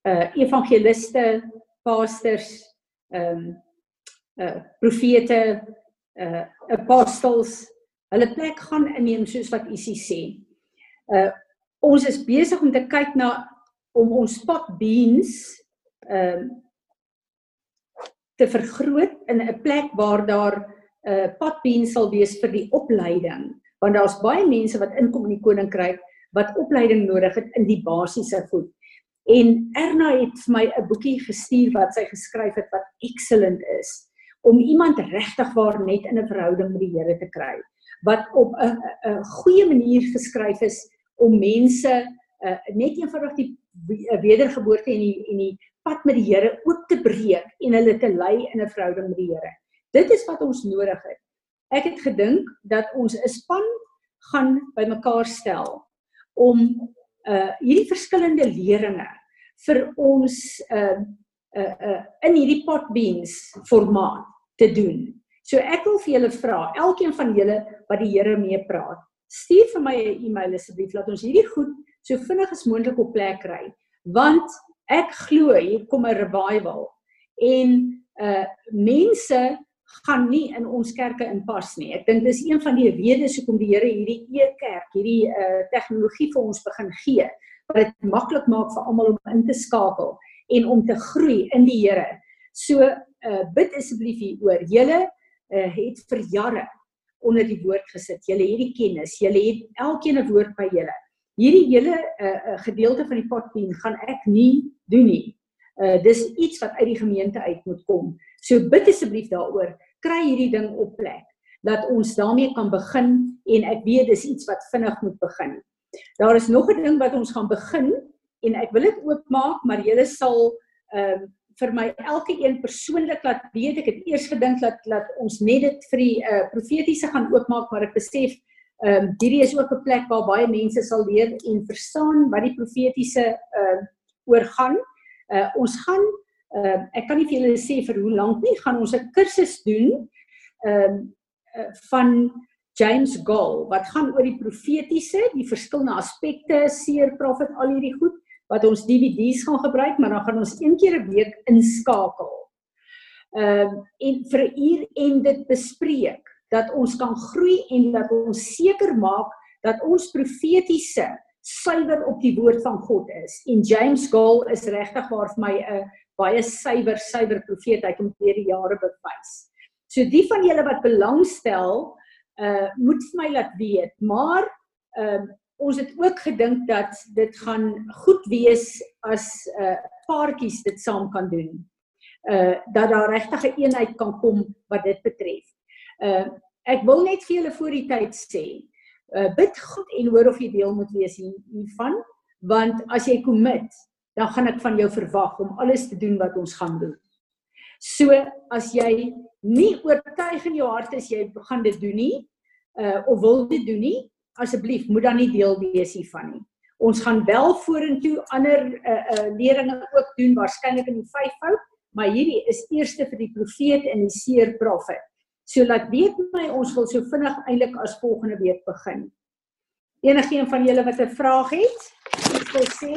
uh evangeliste, pastors, ehm um, uh profete, uh apostels hulle plek gaan inneem soos wat Isie sê. Uh ons is besig om te kyk na om ons pot beans ehm uh, te vergroot in 'n plek waar daar 'n uh, pot beans sal wees vir die opleiding want daar's baie mense wat inkom in die koninkryk wat opleiding nodig het in die basiese goed. En Erna het vir my 'n boekie gestuur wat sy geskryf het wat excellent is om iemand regtig waar net in 'n verhouding met die Here te kry wat op 'n 'n goeie manier geskryf is om mense uh, net eenvoudig die wedergeboorte en die en die pad met die Here oop te breek en hulle te lei in 'n verhouding met die Here. Dit is wat ons nodig het. Ek het gedink dat ons 'n span gaan bymekaar stel om uh hierdie verskillende leringe vir ons uh uh uh in hierdie pot beans formaat te doen. So ek wil vir julle vra, elkeen van julle wat die Here mee praat, stuur vir my 'n e-mail asseblief laat ons hierdie goed so vinnig as moontlik op plek kry want ek glo hier kom 'n revival en uh mense gaan nie in ons kerke inpas nie. Ek dink dis een van die redes hoekom die Here hierdie e-kerk, hierdie uh tegnologie vir ons begin gee wat dit maklik maak vir almal om in te skakel en om te groei in die Here. So uh bid asseblief hier oor. Julle uh het vir jare onder die woord gesit. Julle het die kennis. Julle het elkeen 'n woord by julle hierdie hele uh, gedeelte van die potpien gaan ek nie doen nie. Uh dis iets wat uit die gemeente uit moet kom. So bid asseblief daaroor, kry hierdie ding op plek dat ons daarmee kan begin en ek weet dis iets wat vinnig moet begin. Daar is nog 'n ding wat ons gaan begin en ek wil dit oopmaak, maar julle sal ehm uh, vir my elke een persoonlik laat weet. Ek het eers gedink dat dat ons net dit vir die uh, profetiese gaan oopmaak, maar ek besef Ehm um, hierdie is ook 'n plek waar baie mense sal leer en verstaan wat die profetiese ehm uh, oorgaan. Uh ons gaan ehm uh, ek kan nie vir julle sê vir hoe lank nie, gaan ons 'n kursus doen ehm um, van James Gall wat gaan oor die profetiese, die verskillende aspekte, seer profet, al hierdie goed wat ons DVD's gaan gebruik, maar dan gaan ons een keer 'n week inskakel. Ehm uh, en vir 'n uur en dit bespreek dat ons kan groei en dat ons seker maak dat ons profetiese suiwer op die woord van God is. En James Gall is regtig waar vir my 'n baie suiwer suiwer profeet hy kom deur die jare bewys. So die van julle wat belangstel, uh moet vir my laat weet, maar ehm uh, ons het ook gedink dat dit gaan goed wees as uh paartjies dit saam kan doen. Uh dat daar regtig 'n eenheid kan kom wat dit betref. Uh ek wil net vir julle voor die tyd sê, uh, bid goed en hoor of jy deel moet wees hiervan, want as jy commit, dan gaan ek van jou verwag om alles te doen wat ons gaan doen. So as jy nie oortuig in jou hart is jy gaan dit doen nie, uh of wil dit doen nie, asseblief moet dan nie deel wees hiervan nie. Ons gaan wel vorentoe ander uh uh leringe ook doen waarskynlik in die vyfvoud, maar hierdie is eerste vir die profeet en die seer profet. So laat weet my ons wil so vinnig eintlik as volgende week begin. Enigeen van julle wat 'n vraag het, iets wil sê?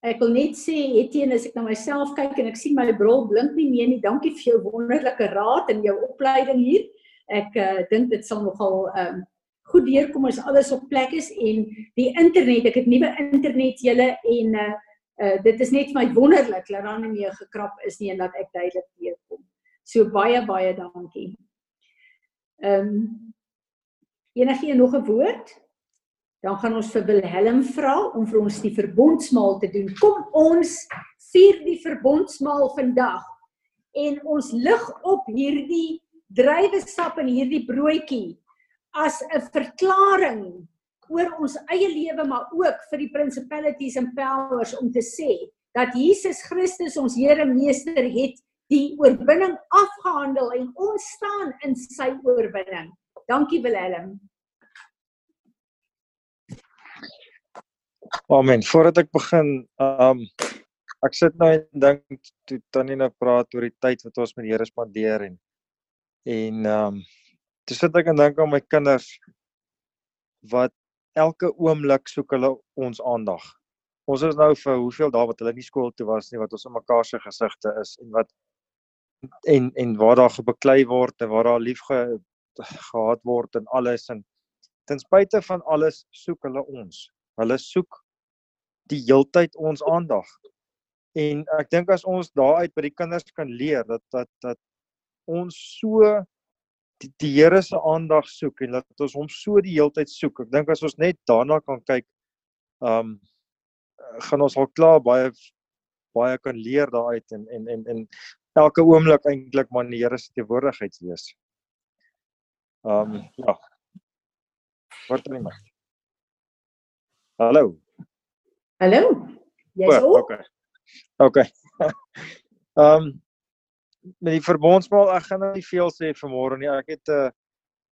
Ek wil net sê Etienne as ek na myself kyk en ek sien my bril blink nie meer nie. Dankie vir jou wonderlike raad en jou opleiding hier. Ek uh, dink dit sal nogal um goed deurkom as alles op plek is en die internet, ek het nuwe internet julle en uh, uh dit is net vir my wonderlik dat daar nie meer gekrap is nie en dat ek duidelik deurkom. So baie baie dankie. Ehm um, enige nog 'n woord? dan gaan ons vir Wilhelm vra om vir ons die verbondsmaal te doen. Kom ons vier die verbondsmaal vandag en ons lig op hierdie druiwesap en hierdie broodjie as 'n verklaring oor ons eie lewe maar ook vir die principalities and powers om te sê dat Jesus Christus ons Here meester het die oorwinning afgehandel en ons staan in sy oorwinning. Dankie Wilhelm. Amen. Voordat ek begin, um ek sit nou en dink toe Tannie nou praat oor die tyd wat ons met die Here spandeer en en um toe sit ek en dink aan my kinders wat elke oomblik soek hulle ons aandag. Ons is nou vir hoeveel dae wat hulle nie skool toe was nie wat ons in mekaar se gesigte is en wat en en waar daar gebeklei word en waar daar lief ge, gehad word en alles en ten spyte van alles soek hulle ons. Hulle soek die heeltyd ons aandag. En ek dink as ons daaruit by die kinders kan leer dat dat dat ons so die, die Here se aandag soek en dat ons hom so die heeltyd soek. Ek dink as ons net daarna kan kyk, ehm um, gaan ons al klaar baie baie kan leer daaruit en en en en elke oomblik eintlik maar in die Here se teenwoordigheid wees. Ehm um, ja. Wat doen jy? Hallo. Hallo. Jy's op? Okay. Okay. <laughs> Ehm um, met die verbondsmaal ek gaan nou nie veel sê vanmôre nie. Ek het 'n uh,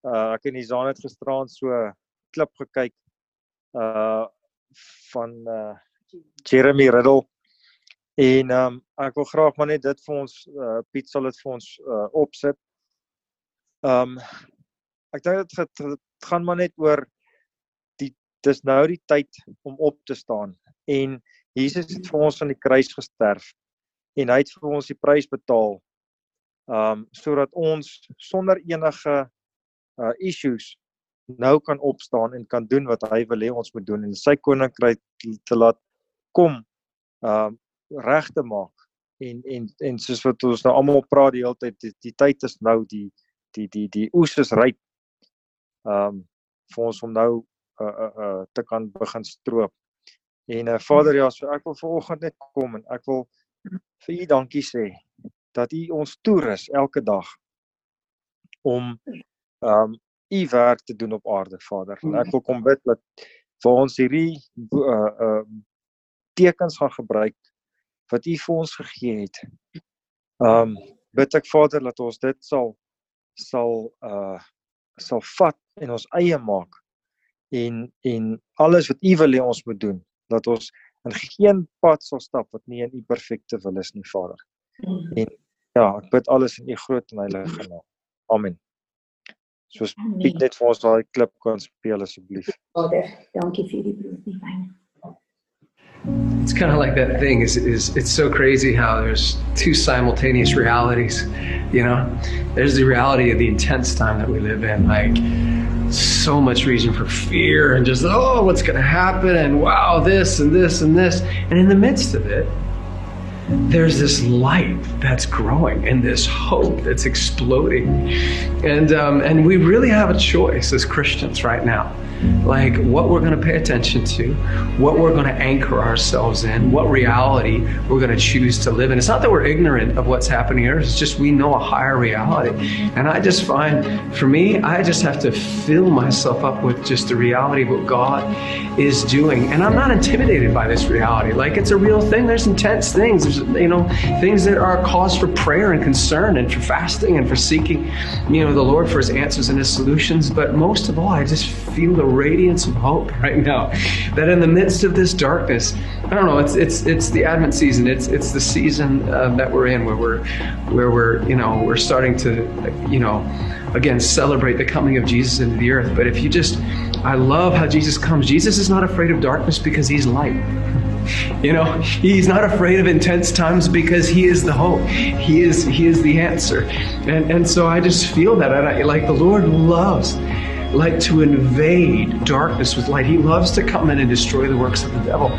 uh ek in die Zaan het gisteraand so klip gekyk uh van uh Jeremy Riddle en um, ek wil graag maar net dit vir ons uh Piet sal dit vir ons uh opsit. Um, ek dink dit gaan maar net oor dis nou die tyd om op te staan en Jesus het vir ons aan die kruis gesterf en hy het vir ons die prys betaal um sodat ons sonder enige uh issues nou kan opstaan en kan doen wat hy wil hê ons moet doen en sy koninkryk te laat kom um reg te maak en en en soos wat ons nou almal praat die hele tyd die, die tyd is nou die die die die oes is ryp um vir ons om nou uh uh, uh te kan begin stroop. En uh Vader ja, so ek wil vanoggend net kom en ek wil vir u dankie sê dat u ons toerus elke dag om um u werk te doen op aarde, Vader. En ek wil kom bid dat vir ons hierdie uh uh tekens gaan gebruik wat u vir ons gegee het. Um bid ek Vader dat ons dit sal sal uh sal vat en ons eie maak en en alles wat U wil hê ons moet doen dat ons in geen pad sal stap wat nie in U perfekte wil is nie Vader. Mm. En ja, ek bid alles in U groot en heilige naam. Amen. Soos Piet net vir ons daai klip kan speel asseblief. Vader, dankie vir die brood en wyn. It's kind of like that thing is is it's so crazy how there's two simultaneous realities, you know? There's the reality of the intense time that we live in like so much reason for fear and just, oh, what's going to happen? And wow, this and this and this. And in the midst of it, there's this light that's growing and this hope that's exploding. And, um, and we really have a choice as Christians right now like what we're going to pay attention to, what we're going to anchor ourselves in, what reality we're going to choose to live in. It's not that we're ignorant of what's happening here, it's just we know a higher reality. And I just find, for me, I just have to fill myself up with just the reality of what God is doing. And I'm not intimidated by this reality. Like it's a real thing. There's intense things. There's, you know, things that are a cause for prayer and concern and for fasting and for seeking, you know, the Lord for his answers and his solutions. But most of all, I just feel the radiance of hope <laughs> right now. That in the midst of this darkness, I don't know, it's it's it's the Advent season. It's it's the season uh, that we're in where we're where we're, you know, we're starting to, you know, again celebrate the coming of Jesus into the earth. But if you just I love how Jesus comes. Jesus is not afraid of darkness because he's light. <laughs> You know, he's not afraid of intense times because he is the hope. He is he is the answer. And and so I just feel that I, like the Lord loves like to invade darkness with light. He loves to come in and destroy the works of the devil.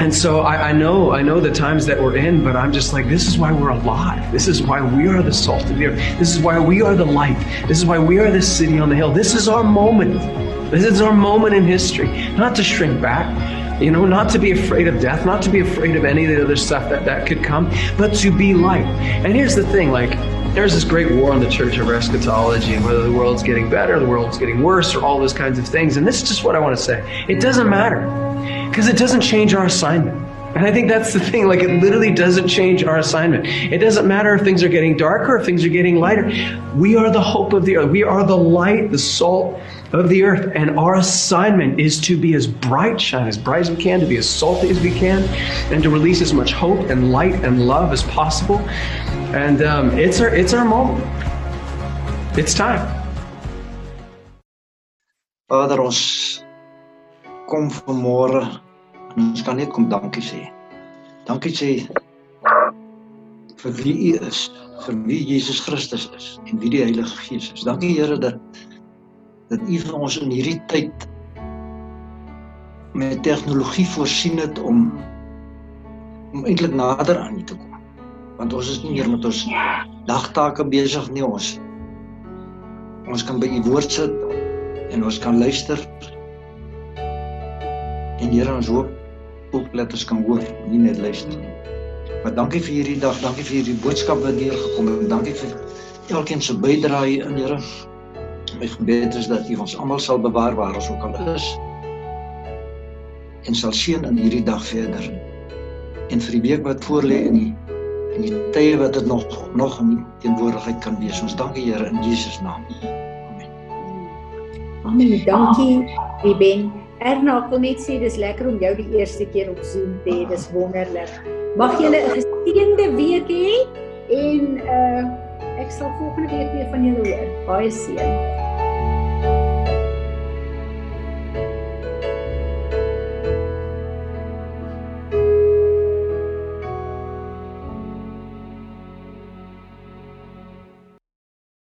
And so I, I, know, I know the times that we're in, but I'm just like, this is why we're alive. This is why we are the salt of the earth. This is why we are the light. This is why we are the city on the hill. This is our moment. This is our moment in history. Not to shrink back, you know, not to be afraid of death, not to be afraid of any of the other stuff that that could come, but to be light. And here's the thing, like, there's this great war on the church over eschatology and whether the world's getting better, the world's getting worse, or all those kinds of things. And this is just what I want to say. It doesn't matter because it doesn't change our assignment. And I think that's the thing. Like, it literally doesn't change our assignment. It doesn't matter if things are getting darker, if things are getting lighter. We are the hope of the earth. We are the light, the salt of the earth. And our assignment is to be as bright, shine as bright as we can, to be as salty as we can, and to release as much hope and light and love as possible. And um, it's, our, it's our moment. It's time. Vader, ons kom vanmôre en ons kan net kom dankie sê. Dankie sê vir wie U is, vir wie Jesus Christus is en wie die Heilige Gees is. Dankie Here dat dat U vir ons in hierdie tyd met tegnologie voorsien het om om eintlik nader aan U te kom. Want ons is nie meer met ons dagtake besig nie ons. Ons kan by U woord sit en ons kan luister En Here ons hoop ook dat ons kan hoor, nie net luister nie. Maar dankie vir hierdie dag, dankie vir hierdie boodskap wat hier gekom het. Dankie vir elkeen se bydrae in Here. My gebed is dat U ons almal sal bewaar waar ons ook al is. En sal seën in hierdie dag verder. En vir die week wat voorlê en die en die tye wat dit nog nog in teenwoordigheid kan wees. Ons dankie Here in Jesus naam. Amen. Amen. Dankie, Ruben. Erna, ek wil net sê dis lekker om jou die eerste keer op Zoom te hê. Dis wonderlik. Mag julle 'n geseënde week hê en uh ek sal volgende week weer van julle hoor. Baie seën.